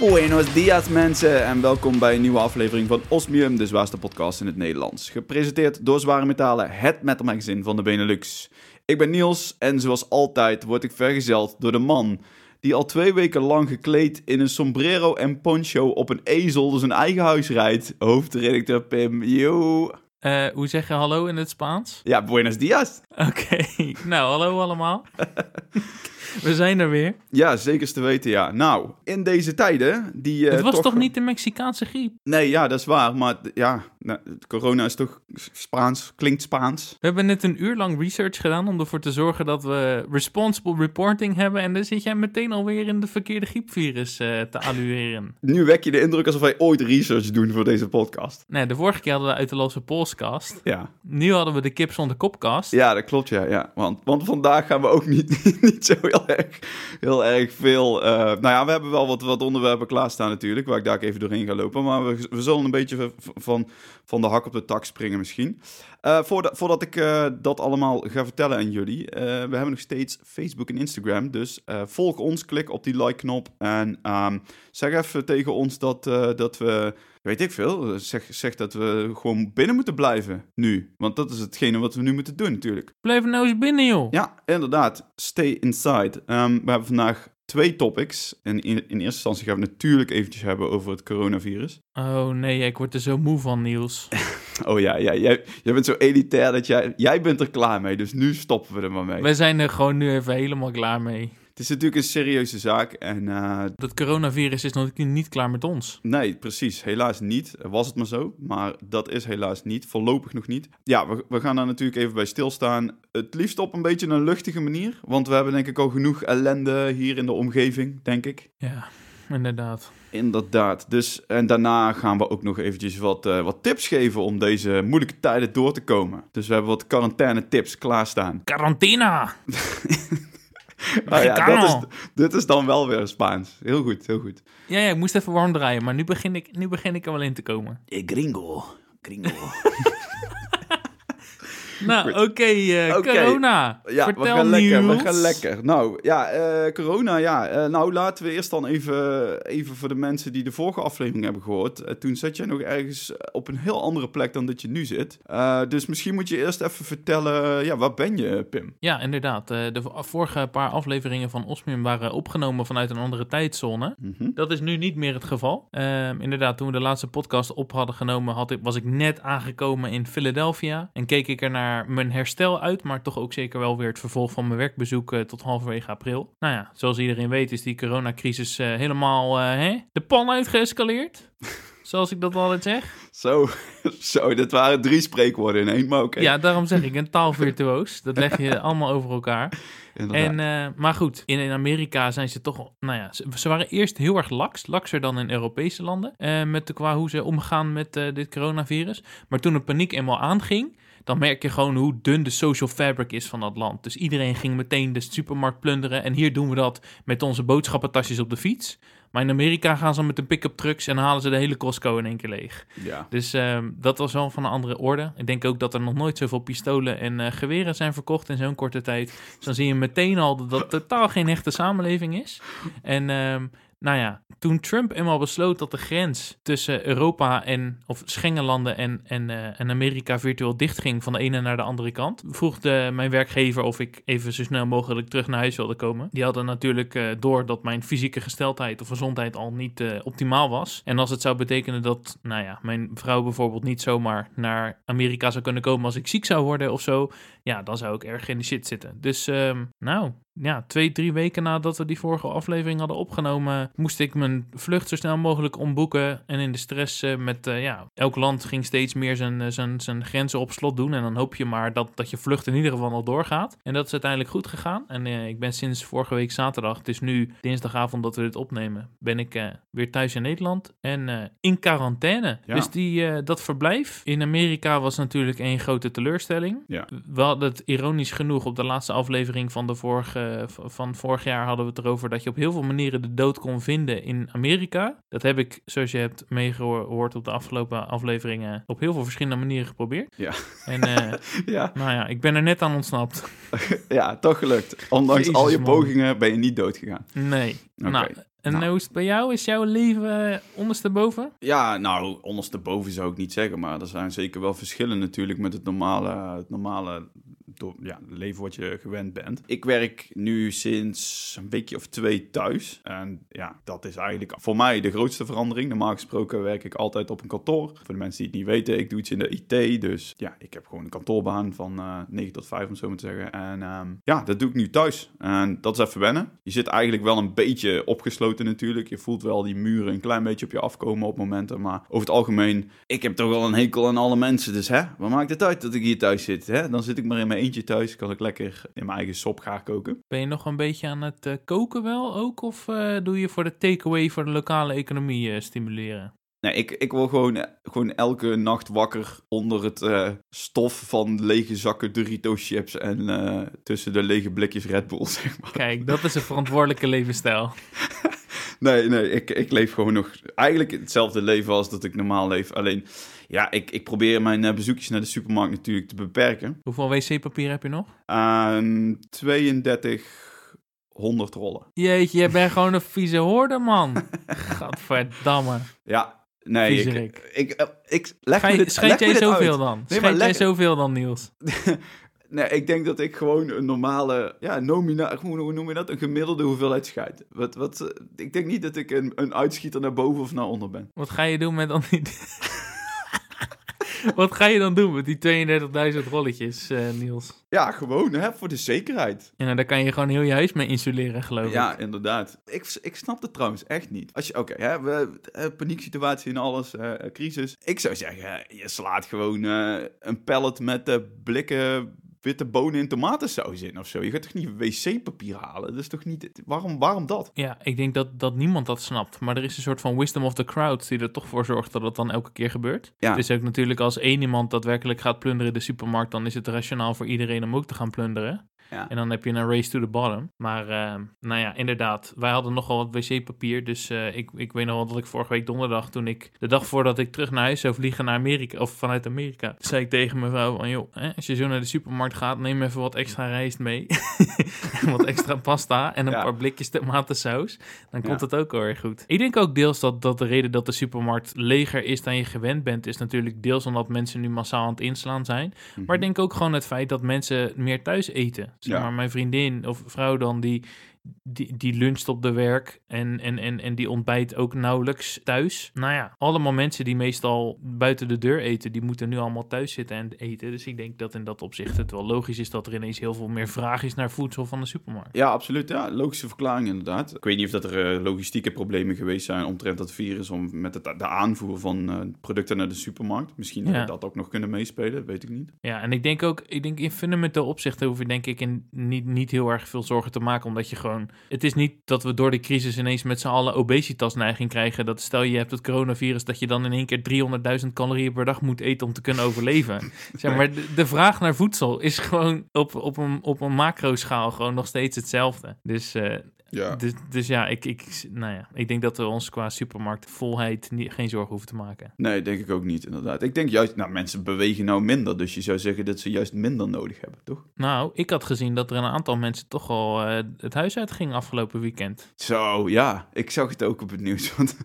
Buenos dias mensen en welkom bij een nieuwe aflevering van Osmium, de zwaarste podcast in het Nederlands. Gepresenteerd door Zware Metalen, het metal magazine van de Benelux. Ik ben Niels en zoals altijd word ik vergezeld door de man die al twee weken lang gekleed in een sombrero en poncho op een ezel door zijn eigen huis rijdt. Hoofdredacteur Pim, yo. Eh, hoe zeg je hallo in het Spaans? Ja, buenos dias. Oké, nou hallo allemaal. We zijn er weer. Ja, zeker te weten, ja. Nou, in deze tijden die... eh, het was toch... niet de Mexicaanse griep? Nee, ja, dat is waar. Maar ja, nou, corona is toch Spaans, klinkt Spaans. We hebben net een uur lang research gedaan om ervoor te zorgen dat we responsible reporting hebben. En dan zit jij meteen alweer in de verkeerde griepvirus eh, te allueren. Nu wek je de indruk alsof wij ooit research doen voor deze podcast. Nee, de vorige keer hadden we uit de losse Polscast. Ja, Nu hadden we de kip zonder kopkast. ja dat klopt, ja. ja. Want, want vandaag gaan we ook niet, niet zo heel heel erg veel... eh, nou ja, we hebben wel wat, wat onderwerpen klaarstaan natuurlijk, waar ik daar even doorheen ga lopen. Maar we, we zullen een beetje van, van de hak op de tak springen misschien. Eh, voordat, voordat ik eh, dat allemaal ga vertellen aan jullie, eh, we hebben nog steeds Facebook en Instagram. Dus volg ons, klik op die like-knop en ehm, zeg even tegen ons dat, dat we, weet ik veel, zeg, zeg dat we gewoon binnen moeten blijven nu. Want dat is hetgene wat we nu moeten doen natuurlijk. Blijf nou eens binnen, joh. Ja, inderdaad. Stay inside. Ehm, we hebben vandaag twee topics. En in, in eerste instantie gaan we het natuurlijk eventjes hebben over het coronavirus. Oh nee, ik word er zo moe van, Niels. Oh ja, ja jij, jij bent zo elitair dat jij, jij bent er klaar mee. Dus nu stoppen we er maar mee. Wij zijn er gewoon nu even helemaal klaar mee. Het is natuurlijk een serieuze zaak. En eh, Dat coronavirus is nog niet klaar met ons. nee, precies. Helaas niet. Was het maar zo. Maar dat is helaas niet. Voorlopig nog niet. Ja, we, we gaan daar natuurlijk even bij stilstaan. Het liefst op een beetje een luchtige manier. Want we hebben denk ik al genoeg ellende hier in de omgeving, denk ik. Ja, inderdaad. Inderdaad. Dus, en daarna gaan we ook nog eventjes wat, eh, wat tips geven om deze moeilijke tijden door te komen. Dus we hebben wat quarantaine tips klaarstaan. Quarantina! Nou ja, dat is, dit is dan wel weer Spaans. Heel goed, heel goed. Ja, ja, ik moest even warm draaien, maar nu begin ik, nu begin ik er wel in te komen. Eh, gringo, gringo. Nou, oké, eh, Oké. corona. Ja, Vertel we gaan lekker, we gaan lekker. Nou, ja, eh, corona, ja. eh, nou, laten we eerst dan even, even voor de mensen die de vorige aflevering hebben gehoord. Eh, toen zat jij nog ergens op een heel andere plek dan dat je nu zit. Dus misschien moet je eerst even vertellen, ja, waar ben je, Pim? Ja, inderdaad. de vorige paar afleveringen van Osmium waren opgenomen vanuit een andere tijdzone. Mhm. Dat is nu niet meer het geval. Ehm, inderdaad, toen we de laatste podcast op hadden genomen, had ik, was ik net aangekomen in Philadelphia. En keek ik er naar mijn herstel uit, maar toch ook zeker wel weer het vervolg van mijn werkbezoek eh, tot halverwege april. Nou ja, zoals iedereen weet is die coronacrisis eh, helemaal eh, hè, de pan uitgeëscaleerd. zoals ik dat altijd zeg. Zo, zo, dit waren drie spreekwoorden in één, maar oké. Ja, daarom zeg ik een taalvirtuoos. Dat leg je allemaal over elkaar. Inderdaad. En, maar goed, in, in Amerika zijn ze toch, nou ja, ze, ze waren eerst heel erg laks, lakser dan in Europese landen, met de, qua hoe ze omgaan met dit coronavirus. Maar toen de paniek eenmaal aanging, dan merk je gewoon hoe dun de social fabric is van dat land. Dus iedereen ging meteen de supermarkt plunderen en hier doen we dat met onze boodschappentasjes op de fiets. Maar in Amerika gaan ze met de pick-up trucks en halen ze de hele Costco in één keer leeg. ja. Dus ehm, dat was wel van een andere orde. Ik denk ook dat er nog nooit zoveel pistolen en eh, geweren zijn verkocht in zo'n korte tijd. Dus dan zie je meteen al dat dat totaal geen echte samenleving is. En ehm, nou ja, toen Trump eenmaal besloot dat de grens tussen Europa en, of Schengenlanden en, en, eh, en Amerika virtueel dichtging van de ene naar de andere kant, vroeg de, mijn werkgever of ik even zo snel mogelijk terug naar huis wilde komen. Die hadden natuurlijk eh, door dat mijn fysieke gesteldheid of gezondheid al niet eh, optimaal was. En als het zou betekenen dat, nou ja, mijn vrouw bijvoorbeeld niet zomaar naar Amerika zou kunnen komen als ik ziek zou worden of zo, ja, dan zou ik erg in de shit zitten. Dus, ehm, nou, ja, twee, drie weken nadat we die vorige aflevering hadden opgenomen, moest ik mijn vlucht zo snel mogelijk omboeken. En in de stress eh, met, eh, ja, elk land ging steeds meer zijn, eh, zijn, zijn grenzen op slot doen. En dan hoop je maar dat, dat je vlucht in ieder geval nog doorgaat. En dat is uiteindelijk goed gegaan. En ik ben sinds vorige week zaterdag, het is nu dinsdagavond dat we dit opnemen, ben ik weer thuis in Nederland en in quarantaine. Ja. Dus die, dat verblijf in Amerika was natuurlijk een grote teleurstelling. Ja. We hadden het ironisch genoeg op de laatste aflevering van, de vorige, v- van vorig jaar hadden we het erover dat je op heel veel manieren de dood kon vinden in Amerika. Dat heb ik, zoals je hebt meegehoord op de afgelopen afleveringen, op heel veel verschillende manieren geprobeerd. Ja. En eh, Ja, nou ja, ik ben er net aan ontsnapt. ja, toch gelukt. Ondanks Jezus, al je man. pogingen ben je niet dood gegaan. Nee. Nou, En Nou. hoe is het bij jou? Is jouw leven eh, ondersteboven? Ja, nou, ondersteboven zou ik niet zeggen, maar er zijn zeker wel verschillen natuurlijk met het normale, het normale do- ja, leven wat je gewend bent. Ik werk nu sinds een weekje of twee thuis. En ja, dat is eigenlijk voor mij de grootste verandering. Normaal gesproken werk ik altijd op een kantoor. Voor de mensen die het niet weten, ik doe iets in de IT. Dus ja, ik heb gewoon een kantoorbaan van eh 9 tot 5, om zo maar te zeggen. En ehm, ja, dat doe ik nu thuis. En dat is even wennen. Je zit eigenlijk wel een beetje opgesloten natuurlijk. Je voelt wel die muren een klein beetje op je afkomen op momenten. Maar over het algemeen, ik heb toch wel een hekel aan alle mensen. Dus hè, wat maakt het uit dat ik hier thuis zit? Hè? Dan zit ik maar in mijn eentje thuis. Kan ik lekker in mijn eigen sop gaan koken. Ben je nog een beetje aan het eh, koken wel ook? Of eh, doe je voor de takeaway voor de lokale economie eh, stimuleren? Nee, ik, ik word gewoon, gewoon elke nacht wakker onder het eh, stof van lege zakken Dorito chips en eh, tussen de lege blikjes Red Bull, zeg maar. Kijk, dat is een verantwoordelijke levensstijl. Nee, nee, ik, ik leef gewoon nog eigenlijk hetzelfde leven als dat ik normaal leef. Alleen, ja, ik, ik probeer mijn eh, bezoekjes naar de supermarkt natuurlijk te beperken. Hoeveel wc-papier heb je nog? Aan 3200 rollen. Jeetje, jij bent gewoon een vieze hoorde, man. Gadverdamme. Ja, nee, ik, ik, eh, ik leg me dit, leg me jij dit zoveel uit. dan? maar Schijt jij zoveel dan, Niels? Nee, ik denk dat ik gewoon een normale, ja, nomina, hoe, hoe noem je dat? Een gemiddelde hoeveelheid scheid. Wat, wat, eh, ik denk niet dat ik een, een uitschieter naar boven of naar onder ben. Wat ga je doen met dan die... Wat ga je dan doen met die 32.000 rolletjes, eh, Niels? Ja, gewoon, hè, voor de zekerheid. Ja, daar kan je gewoon heel je huis mee insuleren, geloof ik. Ja, inderdaad. Ik, ik snap het trouwens echt niet. Als je, oké, hè, we eh, panieksituatie en alles, eh, crisis. Ik zou zeggen, je slaat gewoon een pallet met blikken witte bonen en tomatensaus in of zo. Je gaat toch niet wc-papier halen? Dat is toch niet... Waarom, waarom dat? Ja, ik denk dat, dat niemand dat snapt. Maar er is een soort van wisdom of the crowd die er toch voor zorgt dat het dan elke keer gebeurt. Ja. Het is ook natuurlijk als één iemand daadwerkelijk gaat plunderen in de supermarkt, dan is het rationaal voor iedereen om ook te gaan plunderen. Ja. En dan heb je een race to the bottom. Maar eh, nou ja, inderdaad, wij hadden nogal wat wc-papier. Dus eh, ik, ik weet nog wel dat ik vorige week donderdag, toen ik de dag voordat ik terug naar huis zou vliegen naar Amerika, of vanuit Amerika, zei ik tegen mijn vrouw van, joh, hè, als je zo naar de supermarkt gaat, neem even wat extra rijst mee. wat extra pasta en een Ja. paar blikjes tomatensaus. Dan komt Ja. het ook wel weer goed. Ik denk ook deels dat, dat de reden dat de supermarkt leger is dan je gewend bent, is natuurlijk deels omdat mensen nu massaal aan het inslaan zijn. Maar ik denk ook gewoon het feit dat mensen meer thuis eten. Zeg Ja. maar, mijn vriendin of vrouw dan, die, die, die luncht op de werk en, en, en, en die ontbijt ook nauwelijks thuis. Nou ja, allemaal mensen die meestal buiten de deur eten, die moeten nu allemaal thuis zitten en eten. Dus ik denk dat in dat opzicht het wel logisch is dat er ineens heel veel meer vraag is naar voedsel van de supermarkt. Ja, absoluut. Ja, logische verklaring inderdaad. Ik weet niet of dat er eh, logistieke problemen geweest zijn omtrent dat virus om met het, de aanvoer van eh, producten naar de supermarkt. Misschien Ja. had dat ook nog kunnen meespelen, weet ik niet. Ja, en ik denk ook, ik denk in fundamenteel opzichten hoef je denk ik in niet, niet heel erg veel zorgen te maken, omdat je gewoon, het is niet dat we door de crisis ineens met z'n allen obesitasneiging krijgen, dat stel je hebt het coronavirus, dat je dan in één keer 300.000 calorieën per dag moet eten om te kunnen overleven. zeg maar, de, de vraag naar voedsel is gewoon op, op een, op een macro-schaal gewoon nog steeds hetzelfde. Dus, eh, Ja. dus, dus ja, ik, ik, nou ja, ik denk dat we ons qua supermarktvolheid niet, geen zorgen hoeven te maken. Nee, denk ik ook niet inderdaad. Ik denk juist, nou mensen bewegen nou minder, dus je zou zeggen dat ze juist minder nodig hebben, toch? Nou, ik had gezien dat er een aantal mensen toch al eh, het huis uitgingen afgelopen weekend. Zo, ja. Ik zag het ook op het nieuws. Want...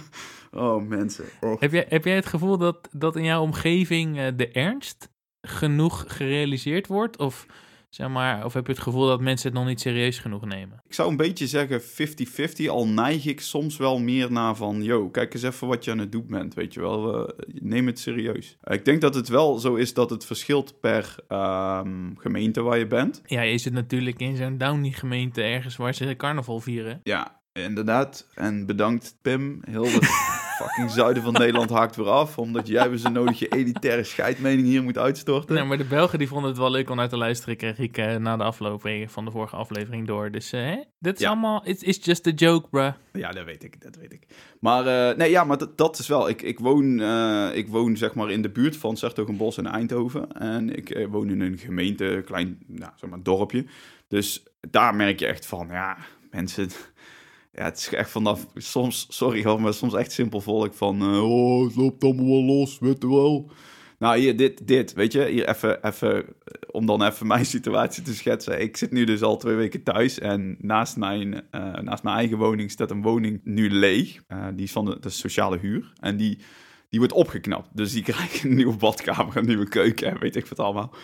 oh, mensen. Oh. Heb jij, heb jij het gevoel dat, dat in jouw omgeving eh, de ernst genoeg gerealiseerd wordt? Of, zeg maar, of heb je het gevoel dat mensen het nog niet serieus genoeg nemen? Ik zou een beetje zeggen 50-50, al neig ik soms wel meer naar van... Yo, kijk eens even wat je aan het doen bent, weet je wel. Eh, neem het serieus. Eh, ik denk dat het wel zo is dat het verschilt per ehm, gemeente waar je bent. Ja, je zit natuurlijk in zo'n Downey-gemeente ergens waar ze carnaval vieren. Ja, inderdaad. En bedankt Pim. Heel de fucking zuiden van Nederland haakt weer af. Omdat jij weer zo nodig je elitaire scheidmening hier moet uitstorten. Nee, maar de Belgen die vonden het wel leuk om naar te luisteren, kreeg ik eh, na de afloping van de vorige aflevering door. Dus eh, hè? dit is Ja. allemaal, it's, it's just a joke, bruh. Ja, dat weet ik, dat weet ik. Maar eh, nee, ja, maar dat, dat is wel. Ik, ik, woon, eh, ik woon zeg maar in de buurt van Sertogenbos in Eindhoven. En ik eh, woon in een gemeente, klein nou, zeg maar, dorpje. Dus daar merk je echt van, ja, mensen. Ja, het is echt vanaf, soms, sorry hoor, maar soms echt simpel volk van, eh, oh, het loopt allemaal wel los, weet je wel. Nou, hier, dit, dit, weet je, hier even, even, om dan even mijn situatie te schetsen. Ik zit nu dus al twee weken thuis en naast mijn, eh, naast mijn eigen woning staat een woning nu leeg. Eh, die is van de, sociale huur en die, die wordt opgeknapt. Dus die krijgt een nieuwe badkamer, een nieuwe keuken en weet ik wat allemaal.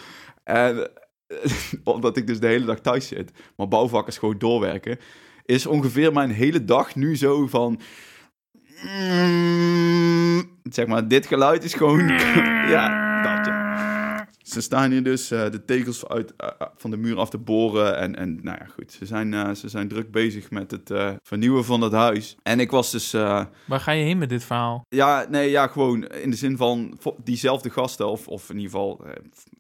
En eh, omdat ik dus de hele dag thuis zit, maar bouwvakkers gewoon doorwerken, is ongeveer mijn hele dag nu zo van... Mm, zeg maar, dit geluid is gewoon... ja. Ze staan hier dus uh, de tegels uit, uh, van de muur af te boren. En, en nou ja, goed. Ze zijn, uh, ze zijn druk bezig met het vernieuwen van het huis. En ik was dus... Waar ga je heen met dit verhaal? Ja, nee, ja, gewoon in de zin van diezelfde gasten. Of, of in ieder geval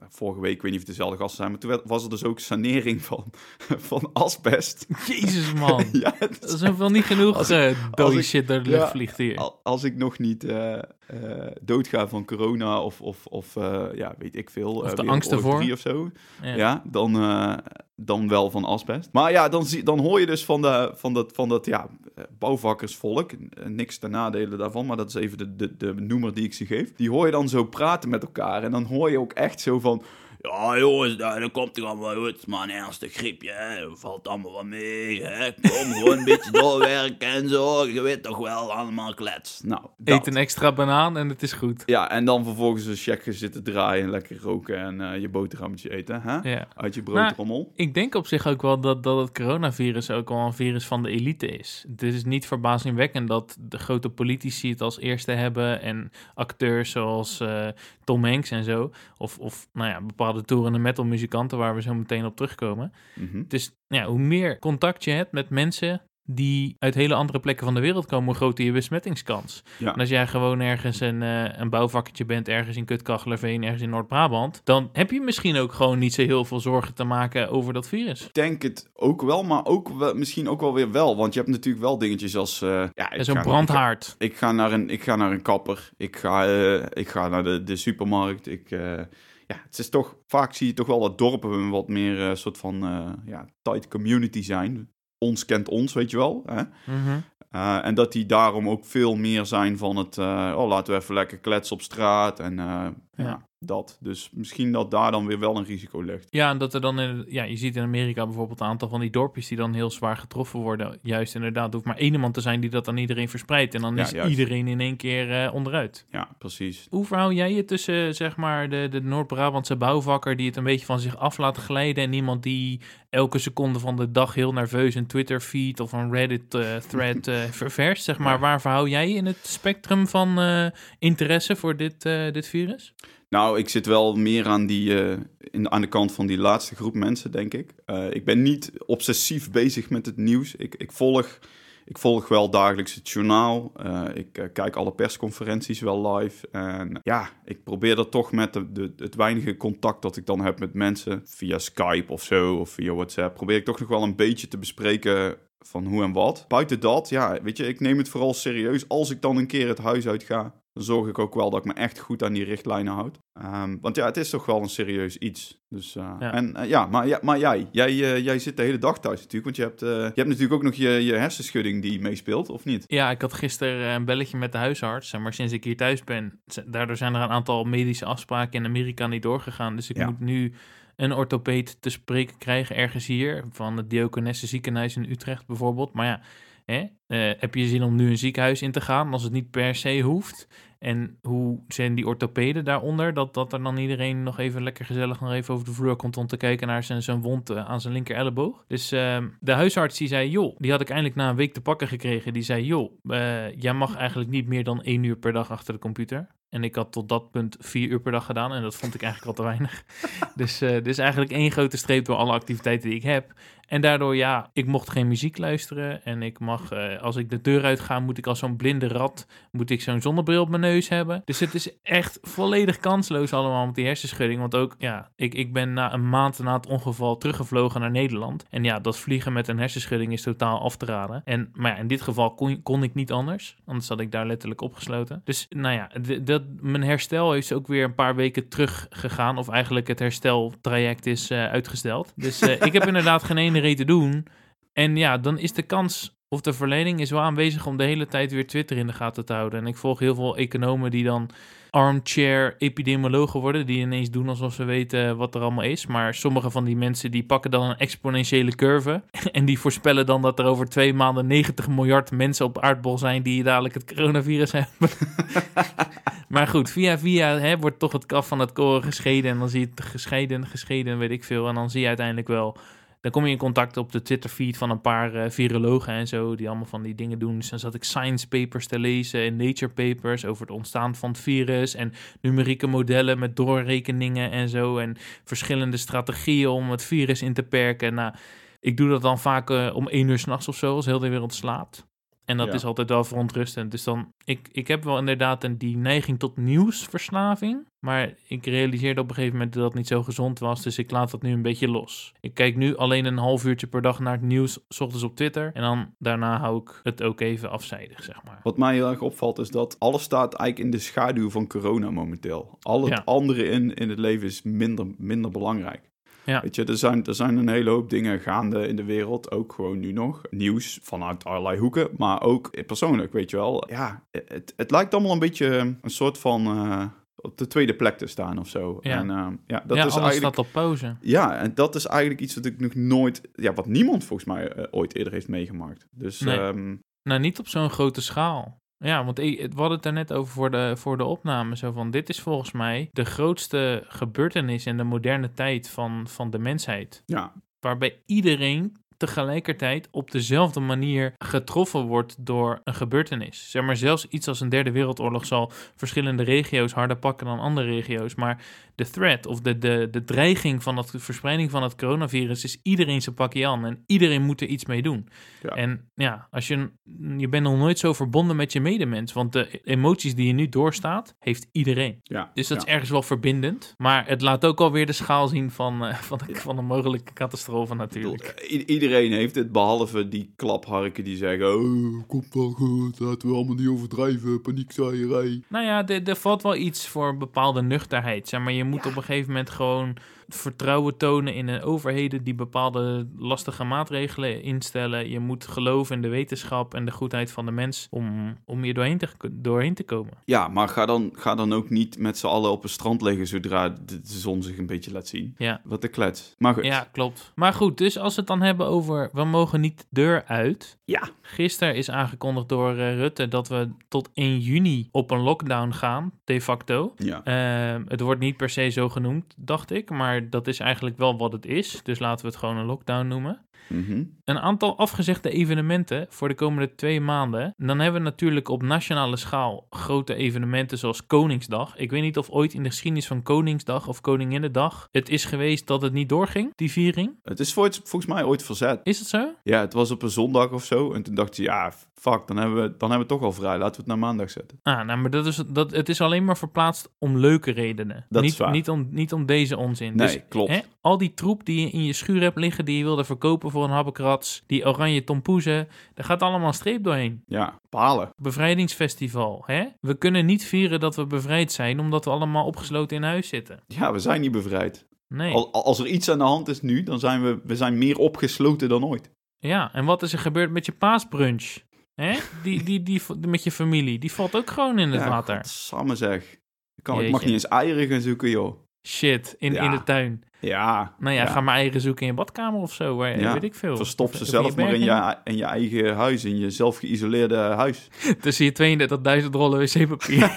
vorige week, ik weet niet of het dezelfde gasten zijn. Maar toen was er dus ook sanering van, van asbest. Jezus, man. ja, dat is wel niet genoeg als ik, dode shit door de lucht ja, vliegt hier. Als ik nog niet doodga van corona of, of, of ja, weet ik veel of de angst ervoor. of zo. Ja, ja dan, uh, dan wel van asbest. Maar ja, dan, zie, dan hoor je dus van, de, van dat, van dat ja, bouwvakkersvolk, niks ten nadelen daarvan, maar dat is even de, de, de noemer die ik ze geef. Die hoor je dan zo praten met elkaar en dan hoor je ook echt zo van... Ja, jongens, dat komt toch allemaal goed. Maar een ernstig griepje, hè. valt allemaal wel mee. Hè. Kom gewoon een beetje doorwerken en zo. Je weet toch wel, allemaal klets. Nou, Eet een extra banaan en het is goed. Ja, en dan vervolgens een checkje zitten draaien, lekker roken en uh, je boterhammetje eten. Hè? Ja. Uit je broodrommel. Nou, ik denk op zich ook wel dat, dat het coronavirus ook wel een virus van de elite is. Het is niet verbazingwekkend dat de grote politici het als eerste hebben en acteurs zoals uh, Tom Hanks en zo. Of, of nou ja, bepaalde bepaalde toerende metal muzikanten, waar we zo meteen op terugkomen. Mm Dus ja, hoe meer contact je hebt met mensen die uit hele andere plekken van de wereld komen, hoe groter je besmettingskans. Ja. En als jij gewoon ergens een, uh, een bouwvakketje bent, ergens in Kutkachlerveen, ergens in Noord-Brabant, dan heb je misschien ook gewoon niet zo heel veel zorgen te maken over dat virus. Ik denk het ook wel, maar ook wel, misschien ook wel weer wel, want je hebt natuurlijk wel dingetjes als... Uh, ja, Zo'n brandhaard. Ik, ik, ga naar een, ik ga naar een kapper, ik ga, uh, ik ga naar de, de supermarkt, ik ja, het is toch, vaak zie je toch wel dat dorpen wat meer een uh, soort van uh, ja, tight community zijn. Ons kent ons, weet je wel. Hè? Mm -hmm. uh, en dat die daarom ook veel meer zijn van het, oh laten we even lekker kletsen op straat. En ja. ja dat. Dus misschien dat daar dan weer wel een risico ligt. Ja, en dat er dan, in, ja, je ziet in Amerika bijvoorbeeld een aantal van die dorpjes die dan heel zwaar getroffen worden. Juist inderdaad, er hoeft maar één iemand te zijn die dat aan iedereen verspreidt. En dan ja, is juist. iedereen in één keer uh, onderuit. Ja, precies. Hoe verhoud jij je tussen, zeg maar, de, de Noord-Brabantse bouwvakker die het een beetje van zich af laat glijden en iemand die elke seconde van de dag heel nerveus een Twitter-feed of een Reddit-thread uh, uh, ververst, zeg maar. Waar verhoud jij je in het spectrum van interesse voor dit, dit virus? Nou, ik zit wel meer aan, die, uh, in, aan de kant van die laatste groep mensen, denk ik. Uh, ik ben niet obsessief bezig met het nieuws. Ik, ik, volg, ik volg wel dagelijks het journaal. Uh, ik kijk alle persconferenties wel live. En ja, ik probeer dat toch met de, het weinige contact dat ik dan heb met mensen via Skype of zo, of via WhatsApp, probeer ik toch nog wel een beetje te bespreken van hoe en wat. Buiten dat, ja, weet je, ik neem het vooral serieus als ik dan een keer het huis uit ga dan zorg ik ook wel dat ik me echt goed aan die richtlijnen houd. Um, want ja, het is toch wel een serieus iets. Dus, uh, ja. En uh, ja, maar, ja, maar jij, jij, uh, jij zit de hele dag thuis natuurlijk. Want je hebt, je hebt natuurlijk ook nog je, je hersenschudding die meespeelt, of niet? Ja, ik had gisteren een belletje met de huisarts. Maar sinds ik hier thuis ben, daardoor zijn er een aantal medische afspraken in Amerika niet doorgegaan. Dus ik ja. moet nu een orthopeed te spreken krijgen ergens hier. Van het Diakonesse ziekenhuis in Utrecht bijvoorbeeld. Maar ja, hè, heb je zin om nu een ziekenhuis in te gaan als het niet per se hoeft? En hoe zijn die orthopeden daaronder? Dat, dat er dan iedereen nog even lekker gezellig nog even over de vloer komt om te kijken naar zijn, zijn wond uh, aan zijn linker elleboog. Dus uh, de huisarts die zei, joh, die had ik eindelijk na een week te pakken gekregen. Die zei, joh, uh, jij mag eigenlijk niet meer dan één uur per dag achter de computer. En ik had tot dat punt vier uur per dag gedaan. En dat vond ik eigenlijk al te weinig. dus, uh, dus eigenlijk één grote streep door alle activiteiten die ik heb. En daardoor, ja, ik mocht geen muziek luisteren. En ik mag, uh, als ik de deur uit ga, moet ik als zo'n blinde rat, moet ik zo'n zonnebril op mijn neus hebben. Dus het is echt volledig kansloos allemaal met die hersenschudding. Want ook, ja, ik, ik ben na een maand na het ongeval teruggevlogen naar Nederland. En ja, dat vliegen met een hersenschudding is totaal af te raden. En, maar ja, in dit geval kon, kon ik niet anders. Anders had ik daar letterlijk opgesloten. Dus, nou ja, dat, mijn herstel is ook weer een paar weken teruggegaan. Of eigenlijk het hersteltraject is uh, uitgesteld. Dus uh, ik heb inderdaad geen ene te doen. En ja, dan is de kans of de verleiding is wel aanwezig om de hele tijd weer Twitter in de gaten te houden. En ik volg heel veel economen die dan armchair epidemiologen worden, die ineens doen alsof ze weten wat er allemaal is. Maar sommige van die mensen die pakken dan een exponentiële curve en die voorspellen dan dat er over twee maanden 90 miljard mensen op aardbol zijn die dadelijk het coronavirus hebben. maar goed, via via hè, wordt toch het kaf van het koren gescheiden en dan zie je het gescheiden, gescheiden, weet ik veel. En dan zie je uiteindelijk wel dan kom je in contact op de Twitter-feed van een paar uh, virologen en zo, die allemaal van die dingen doen. Dus dan zat ik science papers te lezen en nature papers over het ontstaan van het virus en numerieke modellen met doorrekeningen en zo. En verschillende strategieën om het virus in te perken. Nou, ik doe dat dan vaak uh, om één uur s'nachts of zo, als heel de wereld slaapt. En dat Ja. is altijd wel verontrustend. Dus dan, ik, ik heb wel inderdaad een, die neiging tot nieuwsverslaving. Maar ik realiseerde op een gegeven moment dat dat niet zo gezond was. Dus ik laat dat nu een beetje los. Ik kijk nu alleen een half uurtje per dag naar het nieuws, s ochtends op Twitter. En dan daarna hou ik het ook even afzijdig, zeg maar. Wat mij heel erg opvalt is dat alles staat eigenlijk in de schaduw van corona momenteel. Al het Ja. andere in, in het leven is minder, minder belangrijk. Ja. Weet je, er zijn, er zijn een hele hoop dingen gaande in de wereld, ook gewoon nu nog. Nieuws vanuit allerlei hoeken, maar ook persoonlijk, weet je wel. Ja, het, het lijkt allemaal een beetje een soort van eh, op de tweede plek te staan of zo. Ja. En eh, ja, dat ja, is eigenlijk... staat op pauze. Ja, en dat is eigenlijk iets wat ik nog nooit, ja, wat niemand volgens mij eh, ooit eerder heeft meegemaakt. Dus Nee. ehm, Nou, niet op zo'n grote schaal. Ja, want ik, we hadden het er net over voor de, voor de opname. Zo van, dit is volgens mij de grootste gebeurtenis in de moderne tijd van, van de mensheid. ja, Waarbij iedereen tegelijkertijd op dezelfde manier getroffen wordt door een gebeurtenis. Zeg maar, zelfs iets als een derde wereldoorlog zal verschillende regio's harder pakken dan andere regio's. Maar de threat of de, de, de dreiging van de verspreiding van het coronavirus is iedereen zijn pakje aan. En iedereen moet er iets mee doen. Ja. En ja, als je, je bent nog nooit zo verbonden met je medemens. Want de emoties die je nu doorstaat, heeft iedereen. ja. Dus dat ja. is ergens wel verbindend. Maar het laat ook alweer de schaal zien van, eh, van, de, van een mogelijke catastrofe natuurlijk. Iedereen heeft het, behalve die klapharken die zeggen... Oh, komt wel goed, laten we allemaal niet overdrijven, paniekzaaierij. Nou ja, er, valt wel iets voor een bepaalde nuchterheid. Zeg maar, je moet op een gegeven moment gewoon vertrouwen tonen in de overheden die bepaalde lastige maatregelen instellen. Je moet geloven in de wetenschap en de goedheid van de mens om, om hier doorheen te, doorheen te komen. Ja, maar ga dan, ga dan ook niet met z'n allen op een strand liggen zodra de, de zon zich een beetje laat zien. Ja. Wat de klets. Maar goed. Ja, klopt. Maar goed, dus als we het dan hebben over we mogen niet de deur uit. Ja. Gisteren is aangekondigd door eh, Rutte dat we tot 1 juni op een lockdown gaan, de facto. Ja. Ehm, het wordt niet per se zo genoemd, dacht ik, maar dat is eigenlijk wel wat het is. Dus laten we het gewoon een lockdown noemen. Mhm. Een aantal afgezegde evenementen voor de komende twee maanden. Dan hebben we natuurlijk op nationale schaal grote evenementen zoals Koningsdag. Ik weet niet of ooit in de geschiedenis van Koningsdag of Koninginnedag het is geweest dat het niet doorging, die viering. Het is volgens mij ooit verzet. Is dat zo? Ja, het was op een zondag of zo. En toen dacht ze, ja, fuck, dan hebben, we, dan hebben we het toch al vrij. Laten we het naar maandag zetten. Ah, nou, maar dat is, dat, het is alleen maar verplaatst om leuke redenen. Dat niet, is waar. Niet om, niet om deze onzin. Nee, dus, klopt. Hè, al die troep die je in je schuur hebt liggen, die je wilde verkopen voor een habbekrats, die oranje tompoezen, daar gaat allemaal een streep doorheen. Ja, palen. Bevrijdingsfestival, hè? We kunnen niet vieren dat we bevrijd zijn, omdat we allemaal opgesloten in huis zitten. Ja, we zijn niet bevrijd. Nee. Al, als er iets aan de hand is nu, dan zijn we, we zijn meer opgesloten dan ooit. Ja, en wat is er gebeurd met je paasbrunch? Hè? Die, die, die, met je familie, die valt ook gewoon in het ja, water. Samen zeg. Ik, kan, ik mag niet eens eieren gaan zoeken, joh. Shit, in, Ja. in de tuin. Ja. Nou ja, ja. ga maar eieren zoeken in je badkamer of zo, waar, Ja, weet ik veel. Verstop Of- ze of zelf maar in je, in je eigen huis, in je zelf geïsoleerde huis. Tussen je 32.000 rollen wc-papier.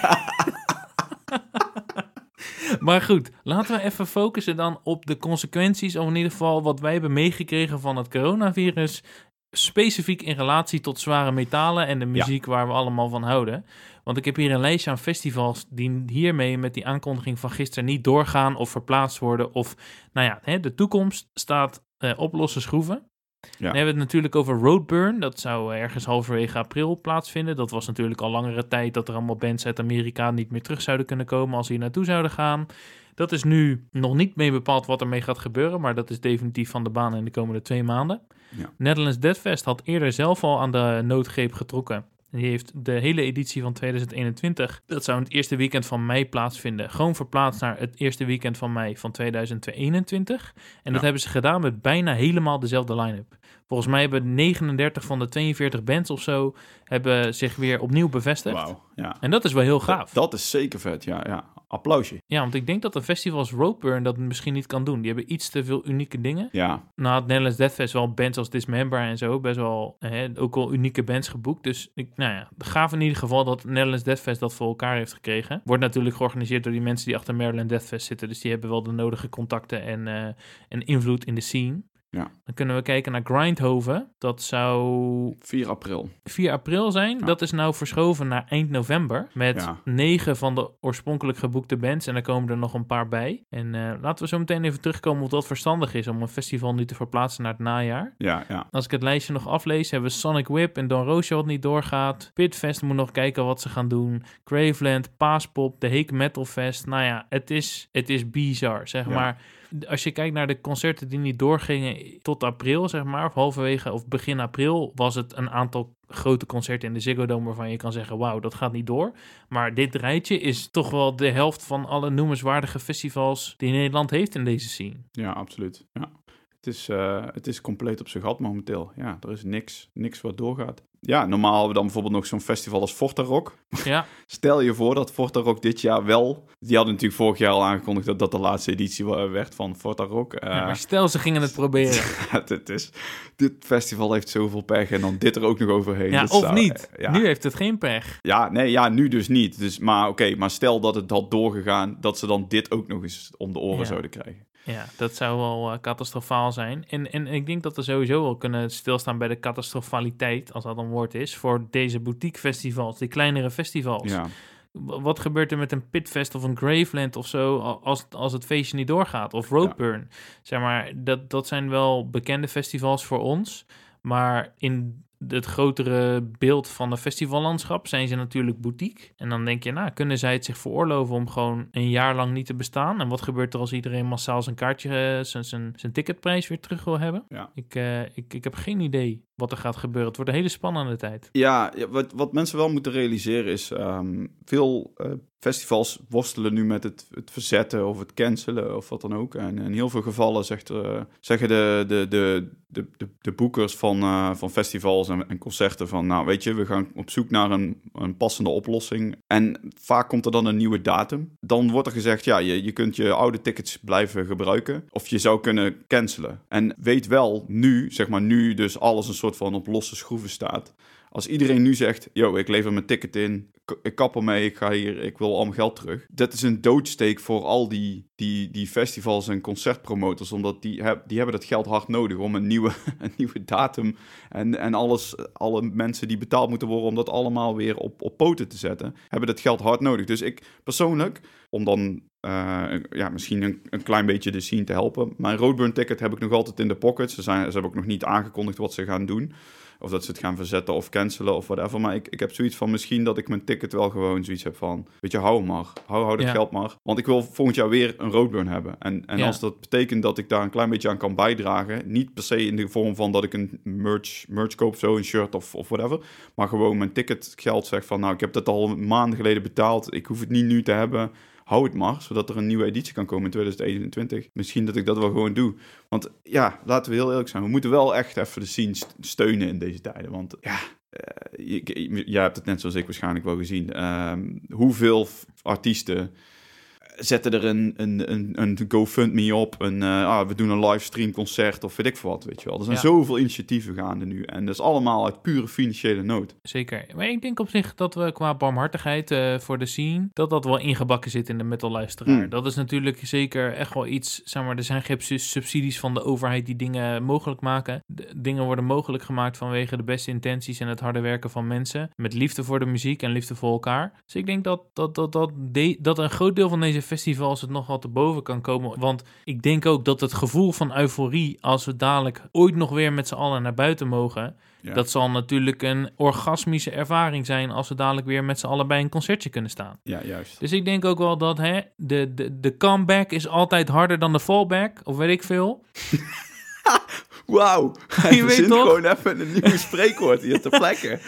maar goed, laten we even focussen dan op de consequenties, of in ieder geval wat wij hebben meegekregen van het coronavirus, specifiek in relatie tot zware metalen en de muziek waar we allemaal van houden. Want ik heb hier een lijstje aan festivals die hiermee met die aankondiging van gisteren niet doorgaan of verplaatst worden. Of, nou ja, hè, de toekomst staat eh, op losse schroeven. Dan hebben we het natuurlijk over Roadburn. Dat zou ergens halverwege april plaatsvinden. Dat was natuurlijk al langere tijd dat er allemaal bands uit Amerika niet meer terug zouden kunnen komen als ze hier naartoe zouden gaan. Dat is nu nog niet mee bepaald wat ermee gaat gebeuren, maar dat is definitief van de baan in de komende twee maanden. Ja. Netherlands Dead Fest had eerder zelf al aan de noodgreep getrokken. Die heeft de hele editie van 2021, dat zou in het eerste weekend van mei plaatsvinden, gewoon verplaatst naar het eerste weekend van mei van 2021. En dat hebben ze gedaan met bijna helemaal dezelfde line-up. Volgens mij hebben 39 van de 42 bands of zo hebben zich weer opnieuw bevestigd. Wauw, ja. En dat is wel heel gaaf. Dat is zeker vet, ja. ja. Applausje. Ja, want ik denk dat een festival als Roadburn dat misschien niet kan doen. Die hebben iets te veel unieke dingen. Ja, Nou, het Netherlands Death Fest wel bands als Dismember en zo best wel hè, ook al unieke bands geboekt. Dus ik, nou ja, gaaf in ieder geval dat het Netherlands Death Fest dat voor elkaar heeft gekregen. Wordt natuurlijk georganiseerd door die mensen die achter Maryland Death Fest zitten. Dus die hebben wel de nodige contacten en, eh, en invloed in de scene. Ja. Dan kunnen we kijken naar Grindhoven. Dat zou 4 april. 4 april zijn. Ja. Dat is nou verschoven naar eind november. Met Ja. negen van de oorspronkelijk geboekte bands. En daar komen er nog een paar bij. En eh, laten we zo meteen even terugkomen of dat verstandig is om een festival nu te verplaatsen naar het najaar. Ja, ja. Als ik het lijstje nog aflees, hebben we Sonic Whip en Don Roosje wat niet doorgaat. Pitfest moet nog kijken wat ze gaan doen. Graveland, Paaspop, de Heek Metal Fest. Nou ja, het is, het is bizar, zeg maar. Als je kijkt naar de concerten die niet doorgingen tot april, zeg maar, of halverwege of begin april, was het een aantal grote concerten in de Ziggo Dome waarvan je kan zeggen, wauw, dat gaat niet door. Maar dit rijtje is toch wel de helft van alle noemenswaardige festivals die Nederland heeft in deze scene. Ja, absoluut. Ja. Het, is, eh, het is compleet op zijn gat momenteel. Ja, er is niks, niks wat doorgaat. Ja, normaal hebben we dan bijvoorbeeld nog zo'n festival als Forta Rock. Ja, Stel je voor dat Forta Rock dit jaar wel... Die hadden natuurlijk vorig jaar al aangekondigd dat dat de laatste editie werd van Forta Rock. Eh, ja, maar stel ze gingen het proberen. het, het is, dit festival heeft zoveel pech en dan dit er ook nog overheen. Ja, of zou- niet. Ja, Nu heeft het geen pech. ja, nee, ja, nu dus niet. Dus, maar oké, maar stel dat het had doorgegaan... dat ze dan dit ook nog eens om de oren Ja. zouden krijgen. Ja, dat zou wel eh, catastrofaal zijn. En, en ik denk dat we sowieso wel kunnen stilstaan bij de catastrofaliteit, als dat een woord is, voor deze boutique festivals, die kleinere festivals. Ja, Wat gebeurt er met een Pitfest of een Graveland of zo als, als het feestje niet doorgaat? Of Roadburn. Zeg maar, dat, dat zijn wel bekende festivals voor ons. Maar in het grotere beeld van het festivallandschap zijn ze natuurlijk boutique. En dan denk je, nou, kunnen zij het zich veroorloven om gewoon een jaar lang niet te bestaan? En wat gebeurt er als iedereen massaal zijn kaartje, eh, zijn, zijn, zijn ticketprijs weer terug wil hebben? ja. Ik, eh, ik, ik heb geen idee wat er gaat gebeuren. Het wordt een hele spannende tijd. Ja, wat, wat mensen wel moeten realiseren is... ehm, veel eh, festivals worstelen nu met het, het verzetten of het cancelen of wat dan ook. En in heel veel gevallen zegt, eh, zeggen de, de, de, de, de, boekers van, eh, van festivals en, en concerten van... nou, weet je, we gaan op zoek naar een, een passende oplossing. En vaak komt er dan een nieuwe datum. Dan wordt er gezegd, ja, je, je kunt je oude tickets blijven gebruiken... of je zou kunnen cancelen. En weet wel, nu, zeg maar nu dus alles een soort van op losse schroeven staat... Als iedereen nu zegt, yo, ik lever mijn ticket in, ik kap ermee, ik ga hier, ik wil al mijn geld terug. Dat is een doodsteek voor al die, die, die festivals en concertpromoters, omdat die, heb, die hebben dat geld hard nodig om een nieuwe, een nieuwe datum en, en alles, alle mensen die betaald moeten worden om dat allemaal weer op, op poten te zetten, hebben dat geld hard nodig. Dus ik persoonlijk, om dan eh, ja, misschien een, een klein beetje de scene te helpen, mijn Roadburn ticket heb ik nog altijd in de pocket. Ze, zijn, ze hebben ook nog niet aangekondigd wat ze gaan doen. Of dat ze het gaan verzetten of cancelen of whatever. Maar ik, ik heb zoiets van misschien dat ik mijn ticket wel gewoon zoiets heb van... Weet je, hou maar. Hou, hou dat Ja. geld maar. Want ik wil volgend jaar weer een roadburn hebben. En, en Ja. als dat betekent dat ik daar een klein beetje aan kan bijdragen... Niet per se in de vorm van dat ik een merch, merch koop, zo een shirt of, of whatever. Maar gewoon mijn ticketgeld zeg van... Nou, ik heb dat al maanden geleden betaald. Ik hoef het niet nu te hebben. Hou het maar, zodat er een nieuwe editie kan komen in 2021. Misschien dat ik dat wel gewoon doe. Want ja, laten we heel eerlijk zijn. We moeten wel echt even de scene st- steunen in deze tijden. Want ja, eh, je- je- jij hebt het net zoals ik waarschijnlijk wel gezien. Ehm, hoeveel artiesten zetten er een, een, een, een GoFundMe op. Een, eh, ah, we doen een livestream concert of weet ik veel wat, weet je wel. Er zijn Ja. zoveel initiatieven gaande nu. En dat is allemaal uit pure financiële nood. Zeker. Maar ik denk op zich dat we qua barmhartigheid eh, voor de scene, dat dat wel ingebakken zit in de metal-luisteraar. Hmm. Dat is natuurlijk zeker echt wel iets, zeg maar, er zijn geen su- subsidies van de overheid die dingen mogelijk maken. De- dingen worden mogelijk gemaakt vanwege de beste intenties en het harde werken van mensen. Met liefde voor de muziek en liefde voor elkaar. Dus ik denk dat, dat, dat, dat, de- dat een groot deel van deze festivals het nog wel te boven kan komen. Want ik denk ook dat het gevoel van euforie, als we dadelijk ooit nog weer met z'n allen naar buiten mogen, Ja. dat zal natuurlijk een orgasmische ervaring zijn als we dadelijk weer met z'n allen bij een concertje kunnen staan. Ja, juist. Dus ik denk ook wel dat hè, de, de, de comeback is altijd harder dan de fallback, of weet ik veel. Wauw. Je Je weet toch? gewoon even een nieuw spreekwoord hier te plekken.